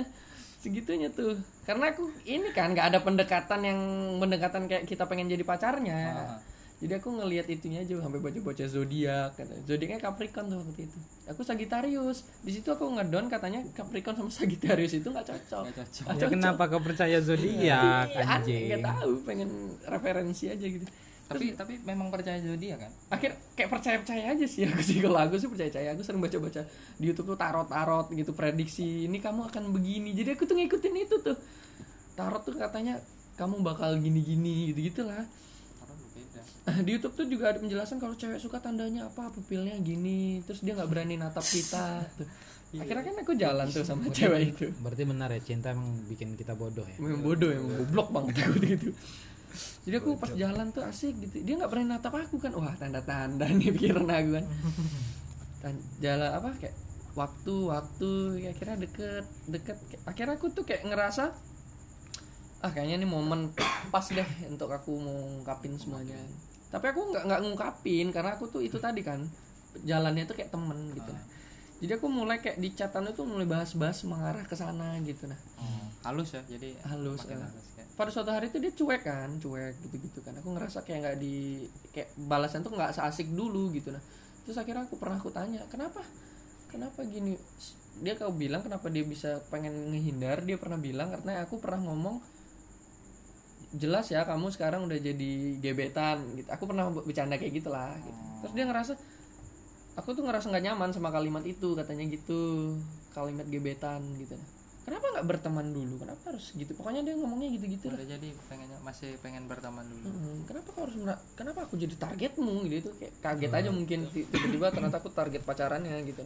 Segitunya tuh. Karena aku ini kan nggak ada pendekatan yang pendekatan kayak kita pengen jadi pacarnya. Ah. Jadi aku ngelihat itunya aja sampai baca-baca zodiak katanya. Zodiaknya Capricorn tuh waktu itu. Aku Sagittarius. Di situ aku ngedon katanya Capricorn sama Sagittarius itu nggak cocok. Nggak cocok. Nggak ya kenapa kau percaya zodiak Iya, aneh anjing? nggak tahu pengen referensi aja gitu. Tapi tapi memang percaya zodiak kan? Akhir kayak percaya percaya aja sih aku sih. Kalau aku sih percaya percaya aku sering baca baca di YouTube tuh tarot tarot gitu prediksi ini kamu akan begini. Jadi aku tuh ngikutin itu tuh. Tarot tuh katanya kamu bakal gini gini gitu gitulah di YouTube tuh juga ada penjelasan kalau cewek suka tandanya apa pupilnya gini terus dia nggak berani natap kita tuh. akhirnya kan aku jalan tuh sama cewek itu. berarti benar ya cinta emang bikin kita bodoh ya? Memang bodoh emang goblok banget aku gitu jadi aku pas jalan tuh asik gitu. Dia nggak berani natap aku kan. Wah tanda-tanda nih pikiran aku kan. Dan jalan apa kayak waktu waktu ya akhirnya deket deket. Akhirnya aku tuh kayak ngerasa ah kayaknya ini momen pas deh untuk aku mau ngungkapin semuanya tapi aku nggak nggak ngungkapin karena aku tuh itu tadi kan jalannya tuh kayak temen gitu. Nah. jadi aku mulai kayak di chatan itu mulai bahas-bahas mengarah ke sana gitu nah. Oh, halus ya jadi Halus, ya. halus ya. Pada suatu hari itu dia cuek kan cuek gitu-gitu kan. Aku ngerasa kayak nggak di kayak balasan tuh nggak seasik dulu gitu nah. Terus akhirnya aku pernah aku tanya kenapa? Kenapa gini? Dia kau bilang kenapa dia bisa pengen ngehindar dia pernah bilang karena aku pernah ngomong jelas ya kamu sekarang udah jadi gebetan gitu. Aku pernah bercanda kayak gitulah gitu. terus dia ngerasa aku tuh ngerasa nggak nyaman sama kalimat itu katanya gitu. Kalimat gebetan gitu. Kenapa nggak berteman dulu? Kenapa harus gitu? Pokoknya dia ngomongnya gitu-gitu lah udah jadi pengennya masih pengen berteman dulu. Hmm, kenapa kau harus kenapa aku jadi targetmu? Gitu itu kayak kaget aja mungkin ti- tiba-tiba ternyata aku target pacarannya gitu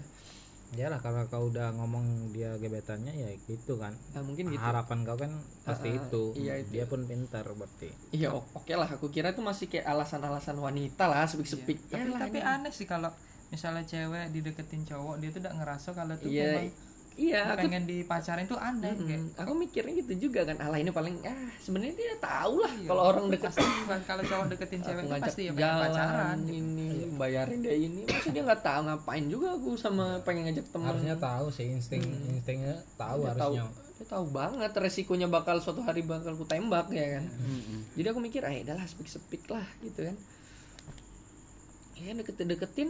lah kalau kau udah ngomong dia gebetannya ya gitu kan. Nah mungkin gitu. Harapan kau kan pasti Ah, itu. iya, itu. dia pun pintar berarti. Iya oke lah. Aku kira itu masih kayak alasan-alasan wanita lah sepik-sepik. Tapi Yalah, tapi ini. aneh sih kalau misalnya cewek dideketin cowok dia tuh udah ngerasa kalau tuh Iya. memang iya aku pengen dipacarin tuh aneh Mm-mm. kayak aku mikirnya gitu juga kan ala ini paling ah sebenarnya dia tahu lah Iya. kalau orang deket. kan kalau cowok deketin cewek ngajak pasti ya pengen jalan pacaran gitu. ini bayarin dia ini. Masa dia nggak tahu ngapain juga aku sama pengen ngajak teman harusnya tahu sih insting instingnya tahu Dia tahu harusnya dia tahu banget resikonya bakal suatu hari bakal ku tembak ya kan. Jadi aku mikir ah udahlah speak speak lah gitu kan. Ya deketin deketin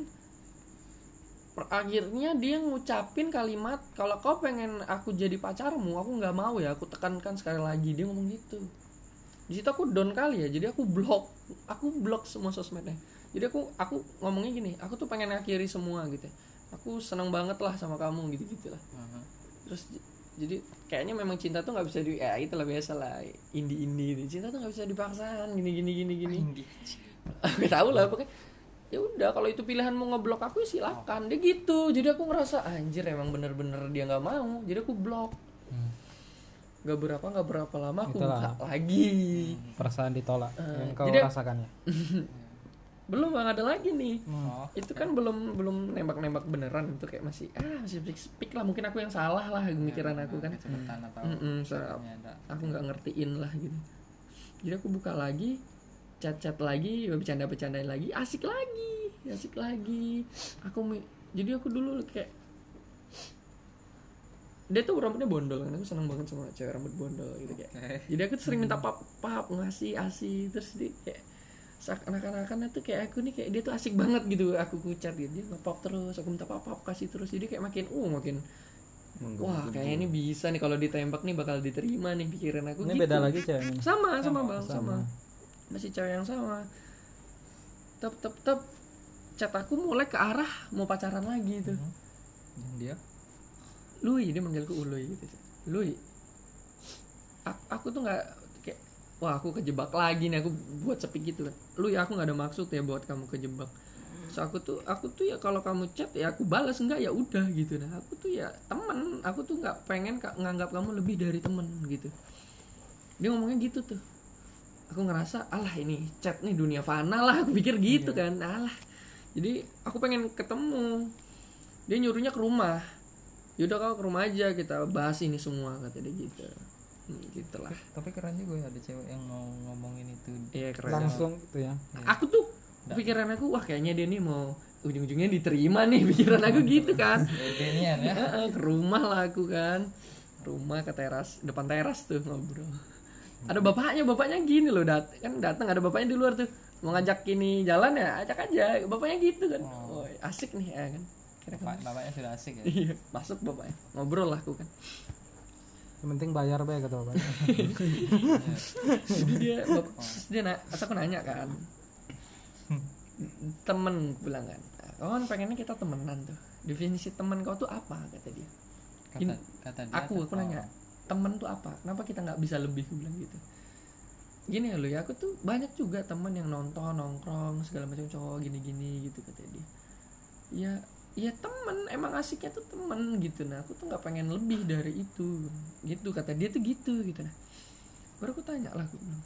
akhirnya dia ngucapin kalimat kalau kau pengen aku jadi pacarmu aku nggak mau ya aku tekankan sekali lagi. Dia ngomong gitu. Di situ aku down kali ya jadi aku blok aku blok semua sosmednya. Jadi aku aku ngomongnya gini aku tuh pengen akhiri semua gitu aku seneng banget lah sama kamu gitu gitu lah. Aha. terus jadi kayaknya memang cinta tuh nggak bisa di ya itulah biasa lah indie indie itu cinta tuh nggak bisa dipaksakan gini gini gini gini. Aku tahu lah pokoknya ya udah kalau itu pilihan mau ngeblok aku ya silakan. Dia gitu. Jadi aku ngerasa anjir emang bener-bener dia nggak mau. Jadi aku blok. Hmm. nggak berapa nggak berapa lama aku Itulah. buka lagi. Perasaan ditolak Eh, yang kau jadi- rasakan ya belum bang ada lagi nih. Oh itu kan belum belum nembak-nembak beneran. Itu kayak masih ah masih speak, speak lah. Mungkin aku yang salah lah pemikiran aku kan. Atau Mm-mm, so- aku nggak ngertiin lah gitu. Jadi aku buka lagi chat chat lagi bercanda bercandain lagi asik lagi asik lagi aku jadi aku dulu kayak dia tuh rambutnya bondol kan aku seneng banget sama cewek rambut bondol gitu kayak Oke. jadi aku tuh sering minta pap pap ngasih asih terus dia kayak seakan-akan tuh kayak aku nih kayak dia tuh asik banget gitu aku kucat gitu dia ngepop terus aku minta pap pap kasih terus jadi kayak makin uh makin wah kayaknya ini bisa nih kalau ditembak nih bakal diterima nih pikiran aku ini gitu. beda lagi ceweknya sama sama bang sama. sama masih cewek yang sama. Tep tep tep. Chat aku mulai ke arah mau pacaran lagi tuh yang dia? Lui dia manggilku Lui gitu Lui. Aku, aku tuh nggak kayak wah aku kejebak lagi nih aku buat sepi gitu. Kan Lui aku nggak ada maksud ya buat kamu kejebak. So aku tuh aku tuh ya kalau kamu chat ya aku balas enggak ya udah gitu. Nah aku tuh ya temen. Aku tuh nggak pengen nganggap kamu lebih dari temen gitu. Dia ngomongnya gitu tuh aku ngerasa alah ini chat nih dunia fana lah. Aku pikir gitu kan alah. Jadi aku pengen ketemu. Dia nyuruhnya ke rumah. Yaudah kau ke rumah aja kita bahas ini semua kata dia gitu. Hmm, gitulah. Tapi keren juga ya ada cewek yang mau ngomongin itu iya keren. langsung gitu ya. Aku tuh pikiran aku wah kayaknya dia nih mau ujung-ujungnya diterima nih pikiran aku gitu kan. Ya. Ke rumah lah aku kan. Rumah ke teras depan teras tuh ngobrol ada bapaknya bapaknya gini loh dat kan datang ada bapaknya di luar tuh mau ngajak ini jalan ya ajak aja bapaknya gitu kan. Oh, asik nih ya kan. Kira Bapak, bapaknya sudah asik ya? Iya masuk bapaknya. Ngobrol lah aku kan. Yang penting bayar be kata bapaknya. Jadi dia bap- terus dia na- aku nanya kan. Temen aku bilang kan. Kau kan pengennya kita temenan tuh. Definisi temen kau tuh apa? kata dia. Kata Gini, kata dia aku aku oh, nanya temen tuh apa? Kenapa kita nggak bisa lebih? Aku bilang gitu. Gini ya lu ya. Aku tuh banyak juga temen yang nonton nongkrong segala macam cowok gini gini gitu kata dia. Ya ya temen. Emang asiknya tuh temen gitu. Nah aku tuh nggak pengen lebih dari itu. Gitu kata dia tuh gitu gitu. Nah baru aku tanya lah aku bilang,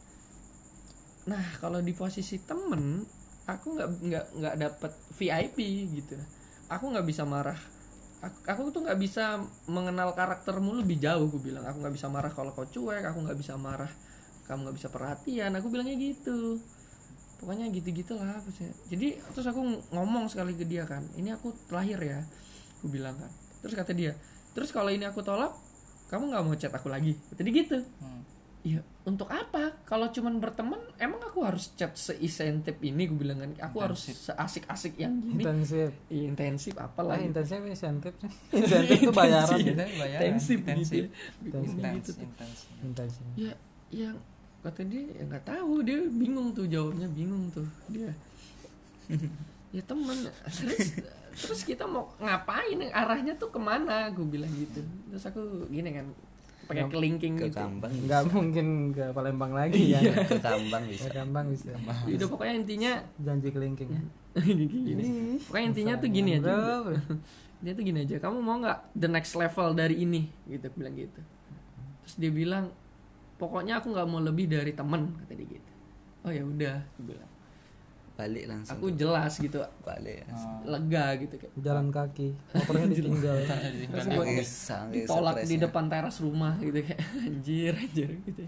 nah kalau di posisi temen aku nggak nggak nggak dapet VIP gitu. Nah aku nggak bisa marah aku, tuh nggak bisa mengenal karaktermu lebih jauh aku bilang. Aku nggak bisa marah kalau kau cuek aku nggak bisa marah kamu nggak bisa perhatian. Aku bilangnya gitu. Pokoknya gitu gitulah jadi terus aku ngomong sekali ke dia kan ini aku terakhir ya aku bilang kan. Terus kata dia terus kalau ini aku tolak kamu nggak mau chat aku lagi? Dia gitu. Hmm. Iya, untuk apa? Kalau cuman berteman, emang aku harus chat seisentip ini? Gue bilang kan, aku harus seasik-asik yang gini. intensif Iya, intensif apalah. lah gitu. intensif insentif insentif itu bayaran Intensif. Bayaran Intensif intensif gitu. Bikin intens gitu tuh. intens intensif Ya, yang kata dia ya nggak tahu dia bingung tuh jawabnya bingung tuh dia. ya temen terus terus kita mau ngapain arahnya tuh ke mana? Gue bilang gitu. Terus aku gini kan pakai kelingking ke gitu. kambang nggak mungkin ke Palembang lagi ya. ke kambang bisa. Ke Palembang bisa. Ya udah pokoknya intinya janji kelingking gini. Pokoknya intinya tuh gini aja. Dia tuh gini aja. Kamu mau nggak the next level dari ini? Gitu bilang gitu. Terus dia bilang pokoknya aku nggak mau lebih dari temen kata dia gitu. Oh ya udah aku bilang balik langsung aku jelas gitu. Balik Oh. lega gitu kayak. Jalan kaki motornya ditinggal. ditolak di depan teras rumah gitu kayak anjir anjir gitu.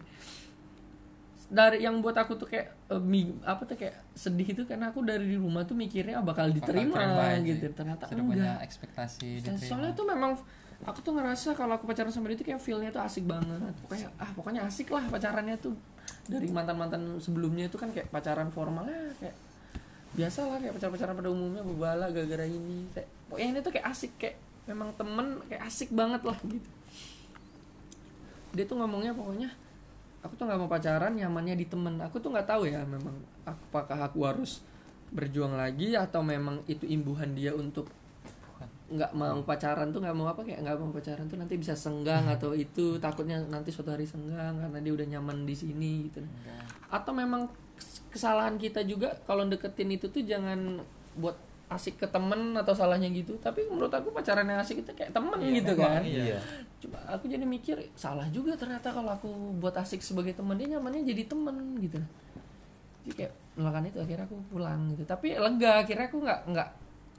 Dari yang buat aku tuh kayak eh, mi- apa tuh kayak sedih itu karena aku dari di rumah tuh mikirnya ah, bakal diterima, aja. gitu. Ternyata Sudah punya enggak. ekspektasi Dan diterima. soalnya tuh memang aku tuh ngerasa kalau aku pacaran sama dia tuh kayak feelnya tuh asik banget. Pokoknya ah pokoknya asik lah pacarannya tuh. Dari mantan mantan sebelumnya itu kan kayak pacaran formal ya kayak biasa lah kayak pacaran pacaran pada umumnya bebala gara-gara ini. Kayak pokoknya ini tuh kayak asik kayak memang temen kayak asik banget lah gitu. Dia tuh ngomongnya pokoknya aku tuh nggak mau pacaran nyamannya di temen. Aku tuh nggak tahu ya memang apakah aku harus berjuang lagi atau memang itu imbuhan dia untuk nggak mau pacaran tuh nggak mau apa kayak nggak mau pacaran tuh nanti bisa senggang atau itu takutnya nanti suatu hari senggang karena dia udah nyaman di sini gitu. Enggak. atau memang kes- kesalahan kita juga kalau deketin itu tuh jangan buat asik ke temen atau salahnya gitu tapi menurut aku pacaran yang asik itu kayak temen gitu kan. Iya. coba aku jadi mikir salah juga ternyata kalau aku buat asik sebagai teman dia nyamannya jadi temen gitu. Jadi kayak melakukan itu akhirnya aku pulang gitu. Tapi lega akhirnya aku nggak nggak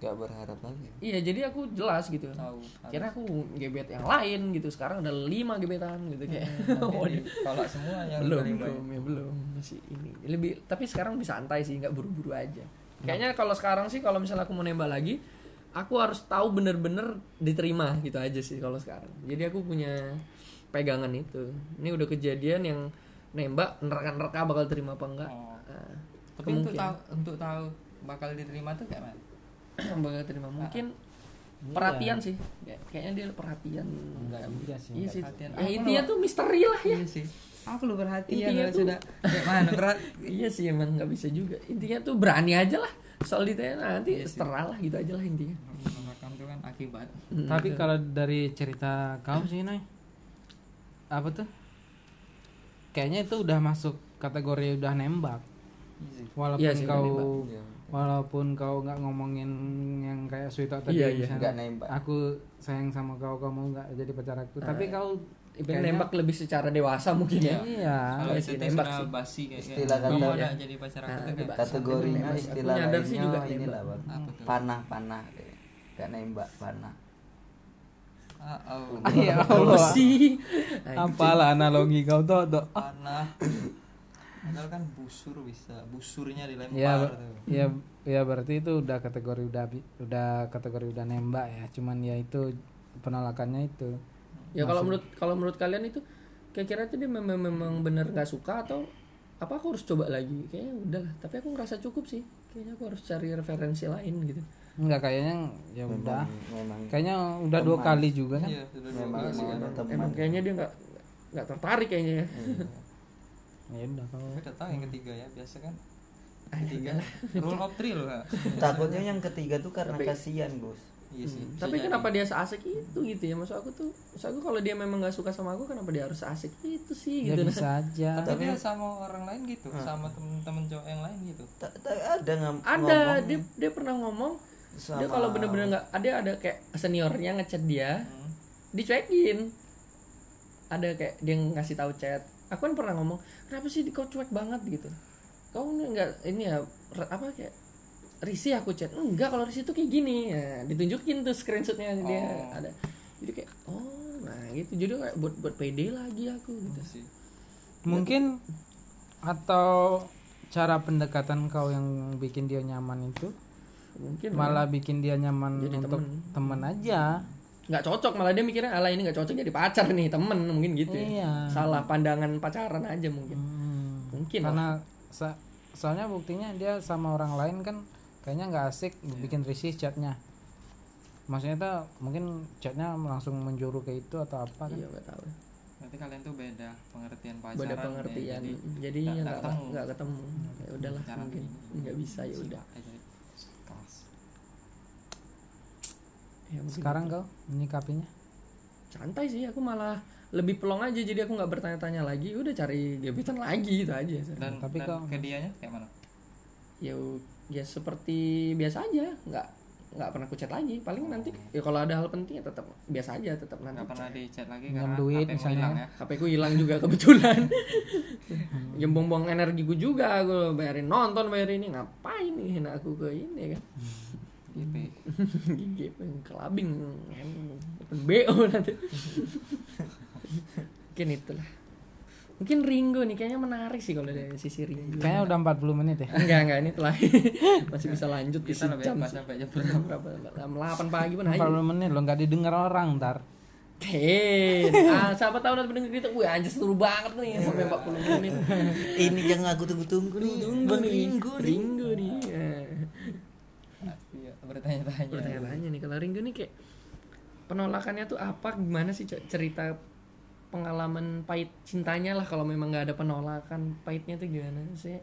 Gak berharap lagi iya jadi aku jelas gitu. Tahu. akhirnya aku gebet yang lain gitu. Sekarang ada lima gebetan gitu kayak. Nanti ditolak semua yang belum belum ya belum. Masih ini. Lebih tapi sekarang bisa santai sih nggak buru-buru aja. Kayaknya kalau sekarang sih kalau misalnya aku mau nembak lagi aku harus tahu bener-bener diterima gitu aja sih kalau sekarang. Jadi aku punya pegangan itu. Ini udah kejadian yang nembak neraka-neraka bakal terima apa enggak. Oh. Nah, Tapi untuk tahu untuk tahu bakal diterima tuh kayak mana? Bakal terima. Mungkin perhatian sih. Kayak- kayaknya dia perhatian. Enggak juga sih iya sih. Perhatian. ya, intinya lo- tuh misteri lah ya. Iya sih. Aku lu perhatian Intinya tuh- sudah kayak mana berat. iya sih emang nggak bisa juga. Intinya tuh berani aja lah. Soal ditanya nanti Iya sih. setera lah gitu aja lah intinya. Itu kan akibat. Hmm, tapi kalau dari cerita kau sih Noy apa tuh? Kayaknya itu udah masuk kategori udah nembak. Iya walaupun Iya sih, kau nembak. Walaupun kau nggak ngomongin yang kayak sweet tadi Iya, iya. misalnya, Nggak nembak. aku sayang sama kau kamu nggak jadi pacar aku tapi kau Ibarat nembak lebih secara dewasa mungkin ya iya Kalau Iya itu sih, nembak sih. basi kayak Istilah kayak, kamu kata- ada jadi pacar aku Nah, nembak. Kategorinya istilah nyadar sih lainnya juga ini nembak. lah bang Apa? Panah-panah Gak nembak panah Ah, oh, ya apa Allah sih Nah, apalah analogi kau tuh panah. Padahal kan busur bisa, busurnya dilempar ya tuh. ya ya berarti itu udah kategori udah udah kategori udah nembak ya. Cuman ya itu penolakannya itu. Ya kalau menurut kalau menurut kalian itu kira-kira itu dia memang memang bener nggak suka atau apa aku harus coba lagi? Kayaknya udah lah tapi aku ngerasa cukup sih. Kayaknya aku harus cari referensi lain gitu. Enggak kayaknya ya udah. Memang kayaknya udah dua kali juga kan? Iya, sudah dua Memang kali kan. ada teman. Emang kayaknya dia nggak nggak tertarik kayaknya ya ya udah kalau Tapi udah tahu yang ketiga ya, biasa kan. Ketiga, rule of three loh kak. Takutnya yang ketiga tuh karena kasihan Gus Iya sih. bisa tapi jadi. kenapa dia seasik itu gitu ya maksud aku tuh maksud aku kalau dia memang nggak suka sama aku kenapa dia harus seasik itu sih ya gitu bisa aja Tapi dia sama orang lain gitu, sama temen-temen cowok yang lain gitu. Tak- ada ngam- ada ngomong dia dia pernah ngomong sama dia kalau bener-bener nggak ada ada kayak seniornya ngechat dia Hmm. dicuekin ada kayak dia ngasih tahu chat aku kan pernah ngomong kenapa sih kau cuek banget? Gitu. Kau nggak ini ya apa kayak risih aku chat enggak kalau risih tuh kayak gini. Ya, ditunjukin tuh screenshotnya dia Oh. ada. Jadi kayak oh nah gitu. Jadi kayak buat buat pede lagi aku gitu. Iya. Sih. mungkin atau cara pendekatan kau yang bikin dia nyaman itu mungkin malah bikin dia nyaman Jadi untuk temen aja nggak cocok malah dia mikirnya ala ini nggak cocok jadi pacar nih temen mungkin gitu ya. Iya. salah pandangan pacaran aja mungkin. Hmm. mungkin karena sa- soalnya buktinya dia sama orang lain kan kayaknya nggak asik bikin risih chatnya. Maksudnya tuh mungkin chatnya langsung menjuru ke itu atau apa kan? Iya nggak tahu. Berarti kalian tuh beda pengertian pacaran. beda ya, pengertian. jadi jadinya nggak- ketemu. nggak ketemu. Ya udahlah mungkin. nggak bisa ya udah sifat aja. Kelas. Ya, sekarang kau menyikapinya? Santai sih aku malah lebih pelong aja jadi aku nggak bertanya-tanya lagi. Udah cari gebetan lagi gitu aja. Dan, Tapi dan kau- ke dianya kayak mana? ya ya seperti biasa aja. Nggak nggak pernah ku chat lagi. Paling nanti ya kalau ada hal penting ya tetap biasa aja tetap nanti Nggak pernah di chat lagi karena duit HP-mu misalnya. hilang ya. HP ku hilang juga kebetulan. Ya buang-buang energiku juga. Gue bayarin nonton bayar ini. Ngapain nih aku ke ini kan GP GP kelabing open BO nanti. Mungkin itulah. Mungkin Ringo nih kayaknya menarik sih kalau dari sisi Ringo. Kayaknya udah 40 menit ya. enggak enggak ini telah masih bisa lanjut lebih jam sampai jam berapa? Jam 8 pagi pun ayo. 40 menit lo nggak didengar orang ntar. Hei, ah, siapa tahu nanti pendengar kita, wih anjir seru banget nih sampai 40 menit. ini yang aku tunggu-tunggu nih. Tunggu nih, Ringo nih. Ringo nih. Bertanya-tanya. Bertanya-tanya nih kalau Ringo nih kayak penolakannya tuh apa? Gimana sih cerita pengalaman pahit cintanya lah kalau memang nggak ada penolakan? Pahitnya tuh gimana sih?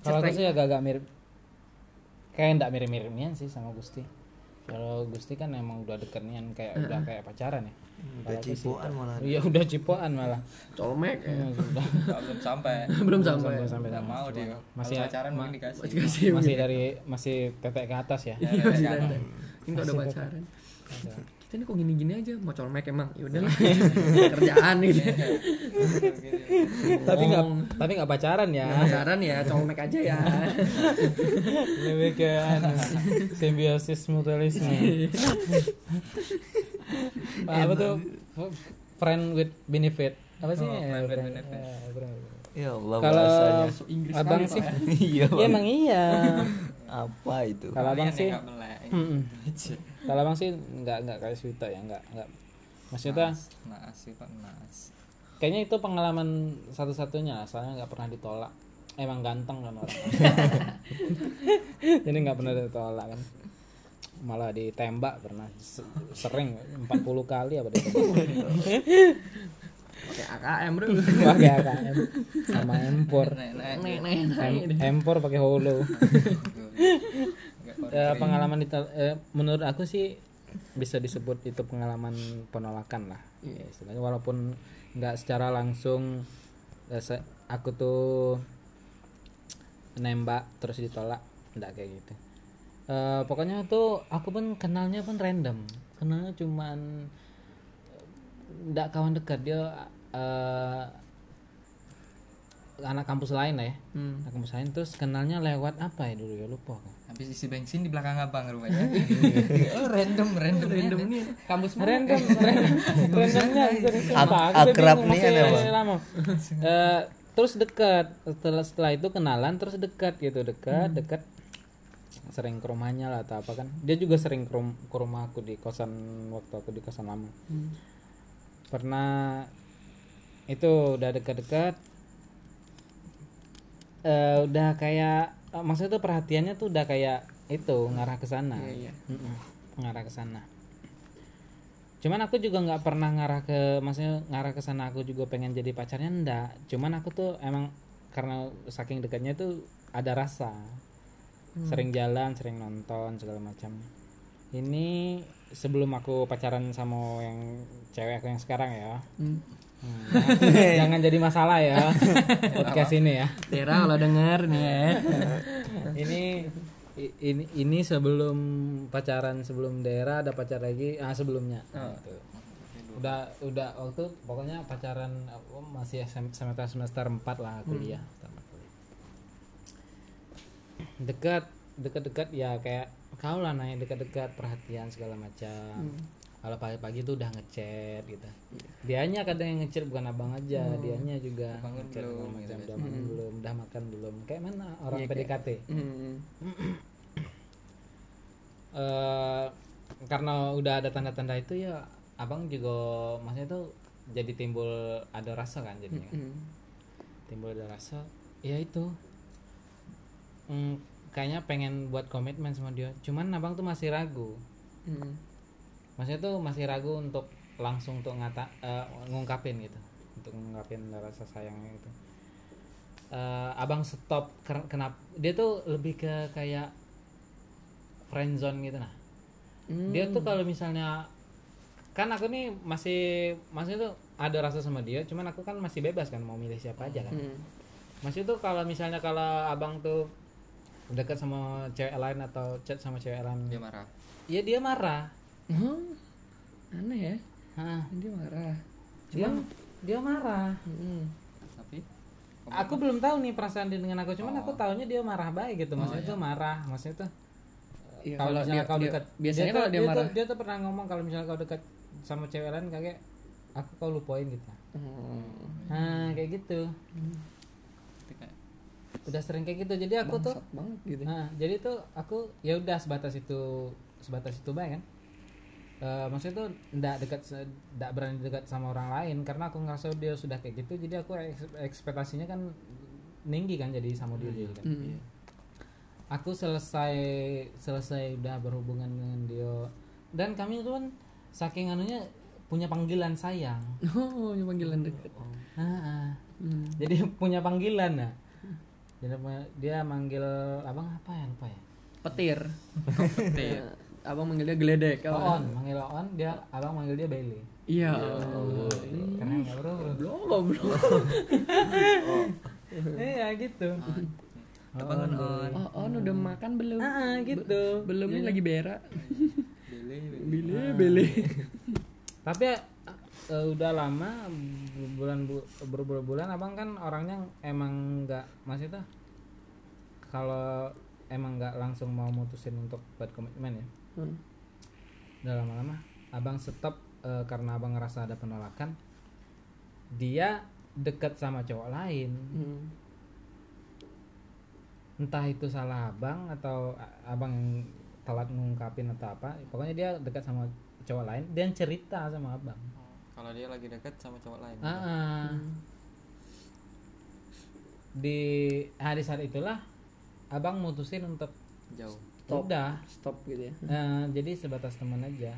Kalau aku sih agak-agak mirip. Kayak enggak mirip-miripnya sih sama Gusti. Kalau Gusti kan emang udah deket nian kayak udah kayak pacaran ya. udah cipoan malah Iya udah cipoan malah. colmek ya. Iya, sudah. Nggak, belum sampai belum sampai. Sampai sampai nggak sama. mau dia Masih ya- pacaran ma- mungkin dikasih Dikasih Masih dari masih tetek ke atas ya. Ya, Iya, ya, masih ya, ada. ya. Kalau ini kok gini-gini aja? Mau colmek emang. Ya udahlah. Kerjaan gitu. tapi nggak tapi nggak pacaran ya. Pacaran ya, colmek aja ya. Lebih ke anu, simbiosis mutualisme. apa tuh? Friend with benefit. Apa sih? Oh, friend with benefit. ya Allah kalau abang sih. Pak. iya ya emang iya. Apa itu? Kalau abang sih kalau abang sih nggak nggak kayak Swita ya nggak nggak. Maksudnya? Naas, naas sih pak naas kayaknya itu pengalaman satu-satunya soalnya nggak pernah ditolak. Emang ganteng kan orang. Jadi nggak pernah ditolak kan. Malah ditembak pernah. Se- sering 40 kali apa ditembak Pakai AKM bro. pakai AKM sama empor empor pakai holo Eh, pengalaman ditol- eh, menurut aku sih bisa disebut itu pengalaman penolakan lah Iya. ya, istilahnya. Walaupun nggak secara langsung eh, aku tuh nembak terus ditolak nggak kayak gitu. Eh, pokoknya tuh aku pun kenalnya pun random. Kenalnya cuman nggak kawan dekat. Dia eh, anak kampus lain lah ya. Hmm. anak kampus lain terus kenalnya lewat apa ya dulu ya? Lupa aku. Habis isi bensin di belakang abang rumahnya. Oh random random Random nih. Kampus mana? random random. Randomnya tuh akrab nih ada, lama. Eh, terus dekat setelah setelah itu kenalan terus dekat gitu. Dekat dekat sering ke rumahnya lah atau apa kan. Dia juga sering ke, rum- ke rumah aku di kosan waktu aku di kosan lama. Hmm. pernah itu udah dekat-dekat eh udah kayak eh, maksudnya tuh perhatiannya tuh udah kayak itu ngarah ke sana. Iya, iya. Mm-mm, ngarah ke sana. Cuman aku juga nggak pernah ngarah ke maksudnya ngarah ke sana aku juga pengen jadi pacarnya enggak cuman aku tuh emang karena saking dekatnya tuh ada rasa. Sering jalan sering nonton segala macam. Ini sebelum aku pacaran sama yang cewek aku yang sekarang ya. Hmm. Hmm, jangan jadi masalah ya podcast ini ya Tera kalau denger nih ya. ini ini ini sebelum pacaran sebelum daerah ada pacar lagi ah sebelumnya Gitu. udah udah waktu pokoknya pacaran oh, masih semester semester 4 lah kuliah tamat kuliah. dekat dekat-dekat ya kayak kau lah nanya dekat-dekat perhatian segala macam kalau pagi-pagi tuh udah ngechat gitu. Dianya kadang yang ngechat bukan abang aja. Dianya juga Bangun ngechat belum, macam gitu udah makan belum udah makan belum. Kayak mana orang kayak- PDKT Hmm. eh karena udah ada tanda-tanda itu ya abang juga maksudnya tuh jadi timbul ada rasa kan jadinya. Kan. Hmm. timbul ada rasa ya itu. Hmm, kayaknya pengen buat komitmen sama dia. Cuman abang tuh masih ragu. Hmm. Maksudnya tuh masih ragu untuk langsung untuk ngata eh, ngungkapin gitu. Untuk ngungkapin rasa sayangnya itu Eh, abang stop kenapa dia tuh lebih ke kayak friendzone gitu nah. Hmm. dia tuh kalau misalnya kan aku nih masih masih tuh ada rasa sama dia cuman aku kan masih bebas kan mau milih siapa aja kan. Hmm. masih tuh kalau misalnya kalau abang tuh dekat sama cewek lain atau chat sama cewek lain. Dia marah. Ya dia marah Oh, aneh ya. Hah, Dia marah. dia dia marah Hmm. tapi aku belum tahu nih perasaan dia dengan aku cuman aku tahunya dia marah baik gitu maksudnya tuh marah maksudnya tuh Iya, kalau misalnya dia- kau dia- dekat biasanya tuh- kalau dia tuh- marah. dia tuh pernah ngomong kalau misalnya kau dekat sama cewek lain kayak aku kau lupain gitu Oh. nah kayak gitu Itu kayak udah sering kayak gitu jadi aku tuh Bangsat banget gitu Nah, jadi tuh aku ya udah sebatas itu sebatas itu baik kan. Eh, maksudnya tuh ndak dekat ndak berani dekat sama orang lain karena aku ngerasa dia sudah kayak gitu jadi aku eks- ekspektasinya kan tinggi kan jadi sama dia jadi kan. Hmm. Aku selesai selesai udah berhubungan dengan dia dan kami tuh kan saking anunya punya panggilan sayang. oh yang panggilan deket Ah, ah. Hmm. Jadi punya panggilan nah. Jadi dia manggil abang apa ya lupa ya? petir petir. Abang manggilnya geledek apa? On, manggil On, dia abang manggil dia Bailey. iya. Keren nggak bro? belum belum Iya gitu. Kebangun on. oh on udah makan belum? Ah, gitu. belum nih lagi berak. Bele, bile bile Tapi eh, udah lama bulan berbulan-bulan abang kan orangnya emang nggak masih tuh kalau emang nggak langsung mau mutusin untuk buat komitmen ya Hmm. udah lama-lama abang stop eh, karena abang ngerasa ada penolakan dia deket sama cowok lain Hmm. entah itu salah abang atau abang yang telat ngungkapin atau apa pokoknya dia dekat sama cowok lain dan cerita sama abang Oh, Kalau dia lagi deket sama cowok lain. Ah, ah. di ah, di saat itulah abang mutusin untuk Jauh. Stop. udah stop gitu ya Eh, jadi sebatas teman aja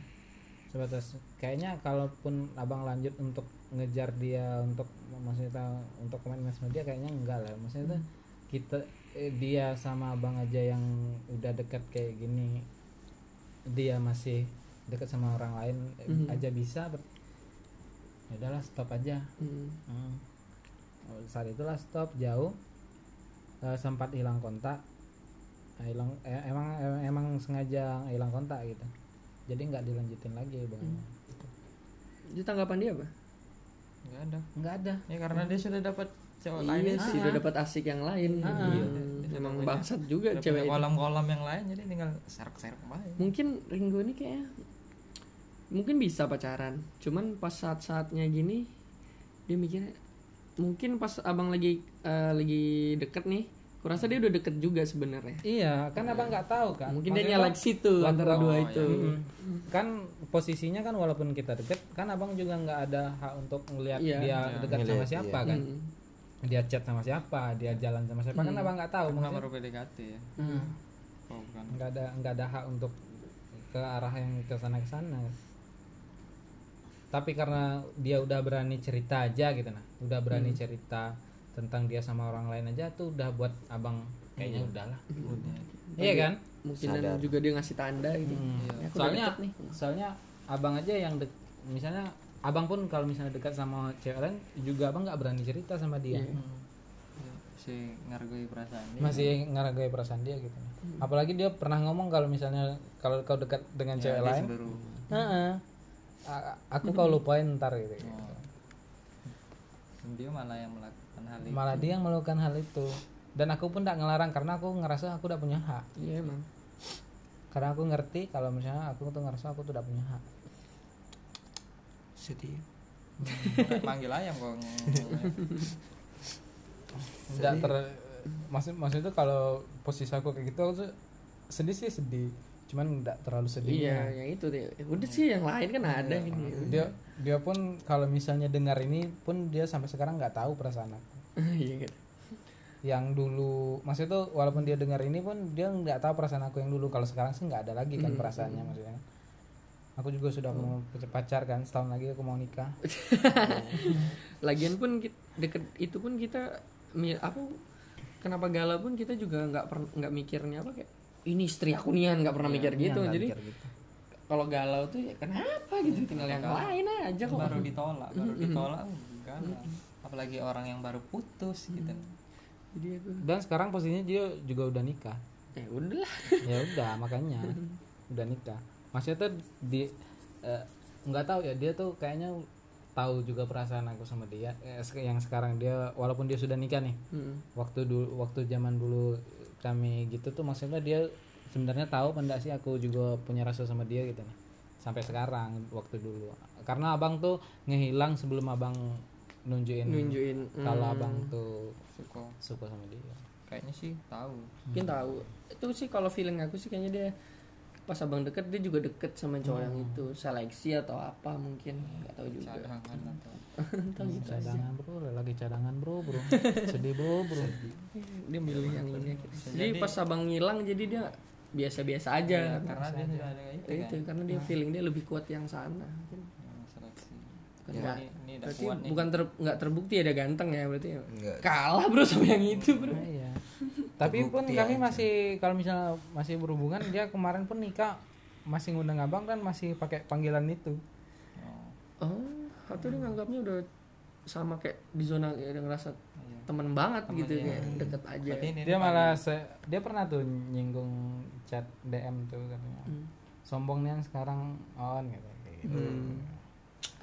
sebatas kayaknya kalaupun abang lanjut untuk ngejar dia untuk maksudnya untuk komitmen sama dia kayaknya enggak lah maksudnya tuh kita eh, dia sama abang aja yang udah dekat kayak gini dia masih dekat sama orang lain Mhm. aja bisa ya udahlah stop aja Hmm. Hmm. Saat itulah stop jauh Eh, sempat hilang kontak Nah, hilang eh, emang em- emang sengaja hilang kontak gitu jadi nggak dilanjutin lagi bang Jadi tanggapan dia apa? Enggak ada. nggak ada Ya karena dia sudah dapat cowok lain. Iya sih, udah dapat asik yang lain. Ah. Iya. Dia Emang bangsat juga cewek itu. kolam-kolam yang lain jadi tinggal serok-serok baik. Mungkin Ringo ini kayaknya mungkin bisa pacaran. Cuman pas saat-saatnya gini dia mikirnya mungkin pas abang lagi eh, lagi deket nih, kurasa dia udah deket juga sebenarnya. iya kan abang nggak tahu kan Mungkin dia nyalak situ antara dua oh, itu. Mm-mm. kan posisinya kan walaupun kita deket kan abang juga nggak ada hak untuk ngelihat Iya. dia Iya, dekat sama siapa iya. kan Hmm. dia chat sama siapa dia jalan sama siapa kan Hmm. abang nggak tahu maksudnya baru PDKT ya. Hmm. Oh, bukan. nggak ada nggak ada hak untuk ke arah yang ke sana ke sana tapi karena dia udah berani cerita aja gitu nah udah berani cerita tentang dia sama orang lain aja tuh udah buat abang kayaknya udahlah Udah. iya kan Mungkin Sadar. juga dia ngasih tanda gitu. Hmm. Ya, soalnya nih. soalnya abang aja yang dek, misalnya abang pun kalau misalnya dekat sama cewek lain juga abang nggak berani cerita sama dia Iya. Ya, si ngargai perasaan dia. masih ngargai perasaan dia gitu apalagi dia pernah ngomong kalau misalnya kalau kau dekat dengan Ya, cewek dia lain cemburu. "Heeh, a- aku kau lupain ntar gitu, gitu. Oh. Dan dia malah yang melakukan hal itu. malah dia yang melakukan hal itu dan aku pun tidak ngelarang karena aku ngerasa aku udah punya hak Iya emang. karena aku ngerti kalau misalnya aku tuh ngerasa aku tuh udah punya hak Sedih. Kayak Manggil ayam kok. nggak ter maksud maksud itu kalau posisi aku kayak gitu aku tuh sedih sih sedih cuman nggak terlalu sedih Iya, yang itu deh. Ya Udah sih yang lain kan ada gitu. dia dia pun kalau misalnya dengar ini pun dia sampai sekarang nggak tahu perasaan aku Iya gitu. yang dulu maksud itu walaupun dia dengar ini pun dia nggak tahu perasaan aku yang dulu kalau sekarang sih nggak ada lagi kan Hmm. perasaannya maksudnya aku juga sudah mau pacar kan setahun lagi aku mau nikah Lagian pun deket itu pun kita apa kenapa galau pun kita juga nggak pernah nggak mikirnya apa kayak ini istri aku nian nggak pernah mikir Iya, gitu. Jadi mikir gitu. kalau galau tuh ya kenapa gitu tinggal yang lain aja kok. baru ditolak, baru ditolak enggak lah. Apalagi orang yang baru putus gitu. Jadi aku dan sekarang posisinya dia juga udah nikah. Ya udahlah. ya udah makanya. Udah nikah. Maksudnya tuh di eh, nggak tahu ya dia tuh kayaknya tahu juga perasaan aku sama dia eh, yang sekarang dia walaupun dia sudah nikah nih. Hmm. waktu dulu waktu zaman dulu kami gitu tuh maksudnya dia sebenarnya tahu pendak sih aku juga punya rasa sama dia gitu nih. Sampai sekarang waktu dulu. Karena abang tuh ngehilang sebelum abang nunjukin nunjukin hmm, kalau abang tuh suka. suka sama dia. Kayaknya sih tahu. Mungkin tahu. Itu sih kalau feeling aku sih kayaknya dia pas abang deket dia juga deket sama cowok yang itu. Seleksi atau apa mungkin nggak tahu juga. Cadangan atau tahu gitu aja. cadangan bro. Lagi cadangan bro bro. Sedih bro bro. Dia milih yang ini. jadi pas abang ngilang jadi dia biasa-biasa aja. Karena dia sudah ada itu itu kan? karena dia feeling dia lebih kuat yang sana Bukan Ya, nggak- ini ini udah berarti kuat nih bukan ter, nggak terbukti ada ganteng ya berarti ya. Enggak. kalah bro sama yang itu bro Nah, iya. Tapi pun kami aja. masih kalau misalnya masih berhubungan dia kemarin pun nikah masih ngundang abang kan masih pakai panggilan itu. oh, oh atau dia nganggapnya udah sama kayak di zona ya, dia ngerasa iya. temen banget Temen, gitu kayak deket aja ini Dia malah se- dia pernah tuh nyinggung chat DM tuh katanya. Hmm. Sombong nih yang sekarang on gitu. gitu. Hmm.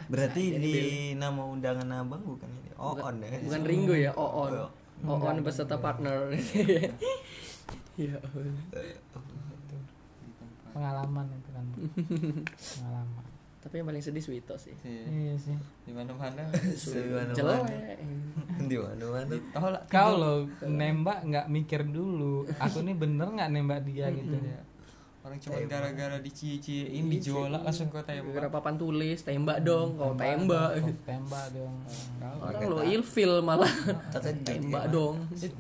Berarti di nama undangan abang bukan ini. Oh, on ya. bukan Ringo ya Oon Oh, Oon beserta partner ya Pengalaman itu kan. Pengalaman. tapi yang paling sedih Swito sih Iya. Iya sih. di mana mana Semana-mana. jelek Di mana-mana. Kau lo nembak nggak mikir dulu. Aku nih bener nggak nembak dia gitu. ya. Orang cuma gara-gara dicie-ciein dijolak langsung kau tembak. Gara papan tulis tembak dong kau tembak Tembak. dong. orang lo ilfil malah. Tembak ya. dong.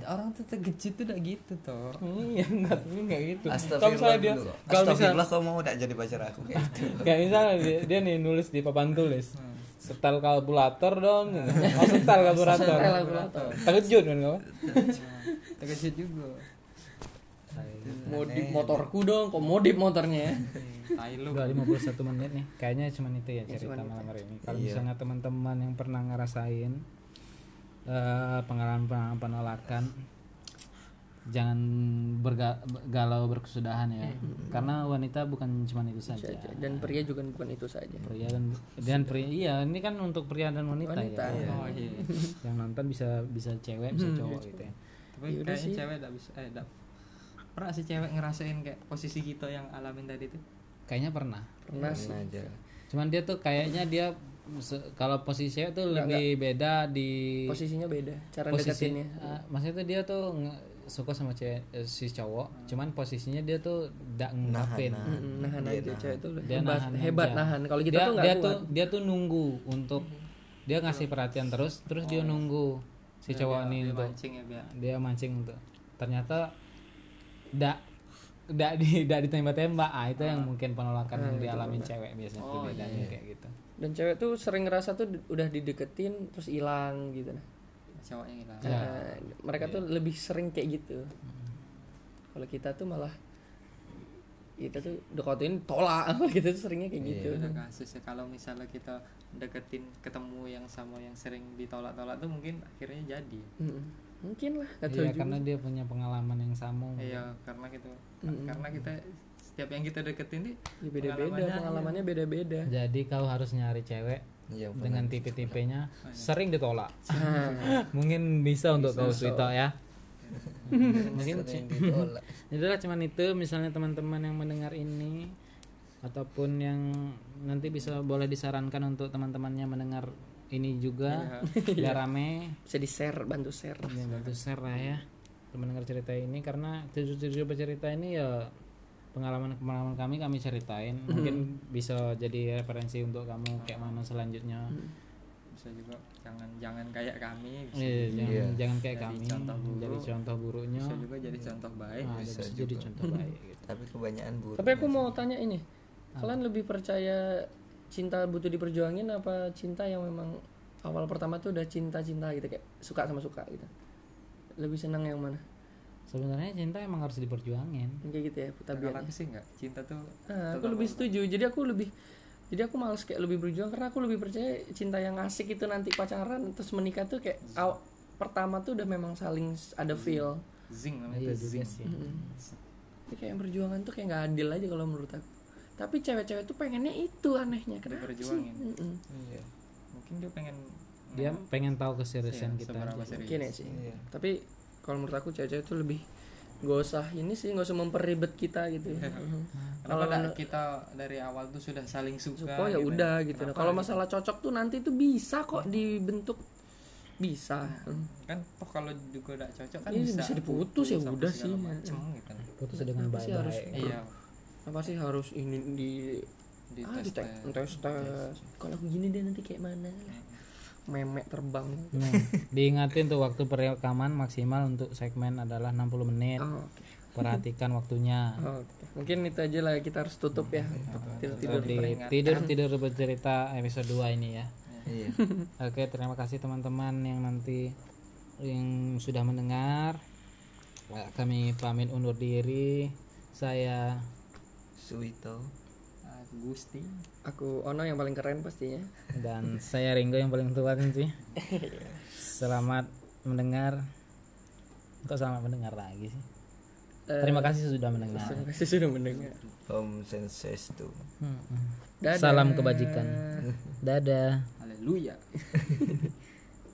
Orang tuh terkejut tuh udah gitu toh. Iya enggak tapi enggak gitu. Kalau misalnya dia kalau misalnya kau mau udah jadi pacar aku? Kayak gitu. kayak misalnya dia, nih nulis di papan tulis. Setel kalkulator dong. Oh setel kalkulator. Setel kalkulator. terkejut kan kau? Terkejut juga modif motorku dong kok modif motornya? Udah 51 menit nih. Kayaknya cuma itu ya cerita cuman itu. malam hari ini. Kalau Iya. misalnya teman-teman yang pernah ngerasain eh, pengalaman penolakan jangan bergalau berkesudahan ya. Karena wanita bukan cuma itu saja. dan pria juga bukan itu saja. Pria dan dan pria iya ini kan untuk pria dan wanita, Wanita, ya oh iya. Yang nonton bisa bisa cewek bisa cowok gitu ya. Tapi Yaudah kayaknya sih. cewek gak bisa eh pernah sih cewek ngerasain kayak posisi kita yang alamin tadi tuh? Kayaknya pernah. Pernah sih. aja. cuman dia tuh kayaknya dia kalau posisi cewek tuh lebih beda di posisinya beda cara posisi deketinnya. Ah, maksudnya tuh dia tuh nge- suka sama cewek eh, si cowok cuman posisinya dia tuh nggak ngungkapin Mm-mm, nahan. Aja cewek itu dia hebat nahan hebat aja. nahan. Kalau kita dia, tuh nggak dia kuat. tuh dia tuh nunggu untuk dia ngasih perhatian terus terus dia nunggu si cowok ini dia mancing ya biar dia mancing untuk. Ternyata nggak nggak di nggak ditembak-tembak. Ah itu yang mungkin penolakan yang dialamin cewek biasanya. Tuh bedanya kayak gitu. Dan cewek tuh sering ngerasa tuh udah dideketin terus hilang gitu. Nah cowoknya hilang. Nah, mereka tuh lebih sering kayak gitu. Kalau kita tuh malah kita tuh deketin tolak. Kita tuh seringnya kayak gitu. itu kasus ya. Kalau misalnya kita deketin ketemu yang sama yang sering ditolak-tolak tuh mungkin akhirnya jadi. Mm-mm. Mungkin lah nggak tahu Iya, juga. karena dia punya pengalaman yang sama. Iya karena gitu Mm-mm. karena kita setiap yang kita deketin nih Ya, beda-beda Pengalamannya, pengalamannya beda-beda. Jadi kau harus nyari cewek Iya, dengan tipe-tipenya sering ditolak. Ah, mungkin bisa untuk kau Swito ya. Mungkin sering ditolak. itulah cuman itu misalnya teman-teman yang mendengar ini ataupun yang nanti bisa boleh disarankan untuk teman-temannya mendengar ini juga biar rame. Bisa di share bantu share. Ya, bantu share lah ya. Mendengar cerita ini karena tujuh-tujuh bercerita ini ya pengalaman-pengalaman kami kami ceritain. Mungkin bisa jadi referensi untuk kamu kayak mana selanjutnya. Bisa juga jangan jangan kayak kami bisa, Iya, jangan, jangan kayak Jadi kami contoh buruk. jadi contoh buruknya. Bisa juga jadi contoh baik. Nah, bisa bisa jadi contoh baik gitu. Tapi kebanyakan buruk. tapi aku mau tanya ini kalian lebih percaya cinta butuh diperjuangin apa cinta yang memang awal pertama tuh udah cinta-cinta gitu kayak suka sama suka gitu? Lebih senang yang mana? Sebenarnya cinta emang harus diperjuangin. Kayak gitu ya aku sih enggak cinta tuh Nah, aku lebih setuju. Jadi aku lebih jadi aku males kayak lebih berjuang karena aku lebih percaya cinta yang asik itu nanti pacaran terus menikah tuh kayak aw, pertama tuh udah memang saling ada feel. zing namanya iya itu juga zing. sih. Tapi kayak yang perjuangan tuh kayak nggak adil aja kalau menurut aku. Tapi cewek-cewek tuh pengennya itu anehnya kenapa sih? Diperjuangin. Mm-mm. Iya. mungkin dia pengen dia pengen tahu keseriusan Iya, kita mungkin ya sih Iya. tapi kalau menurut aku cewek-cewek itu lebih gak usah ini sih gak usah memperibet kita gitu ya. Kalau kita dari awal tuh sudah saling suka oh ya gitu. udah gitu nah kalau gitu? masalah cocok tuh nanti tuh bisa kok dibentuk bisa Hmm. kan toh kalau juga udah cocok kan Iya, bisa, bisa diputus, ya udah sih. macem gitu putus dengan baik-baik iya apa sih harus ini di di ah, tes tes tes. tes kalau aku gini deh nanti kayak mana? Memek terbang. Nah, diingatin tuh waktu perekaman maksimal untuk segmen adalah 60 menit. Oh, oke. perhatikan waktunya. Oh, oke. mungkin itu aja lah kita harus tutup ya. Tidur tidur di tidur tidur bercerita episode 2 ini ya. Iya. Oke, terima kasih teman-teman yang nanti yang sudah mendengar. Kami pamit undur diri. Saya Suito. Gusti aku Ono yang paling keren pastinya dan saya Ringo yang paling tua tentu. Selamat mendengar. Kok selamat mendengar lagi sih? Eh, Terima kasih sudah mendengar. terima kasih sudah mendengar Om Sensestu. Hmm, hmm. Dadah. Salam kebajikan. Dadah. haleluya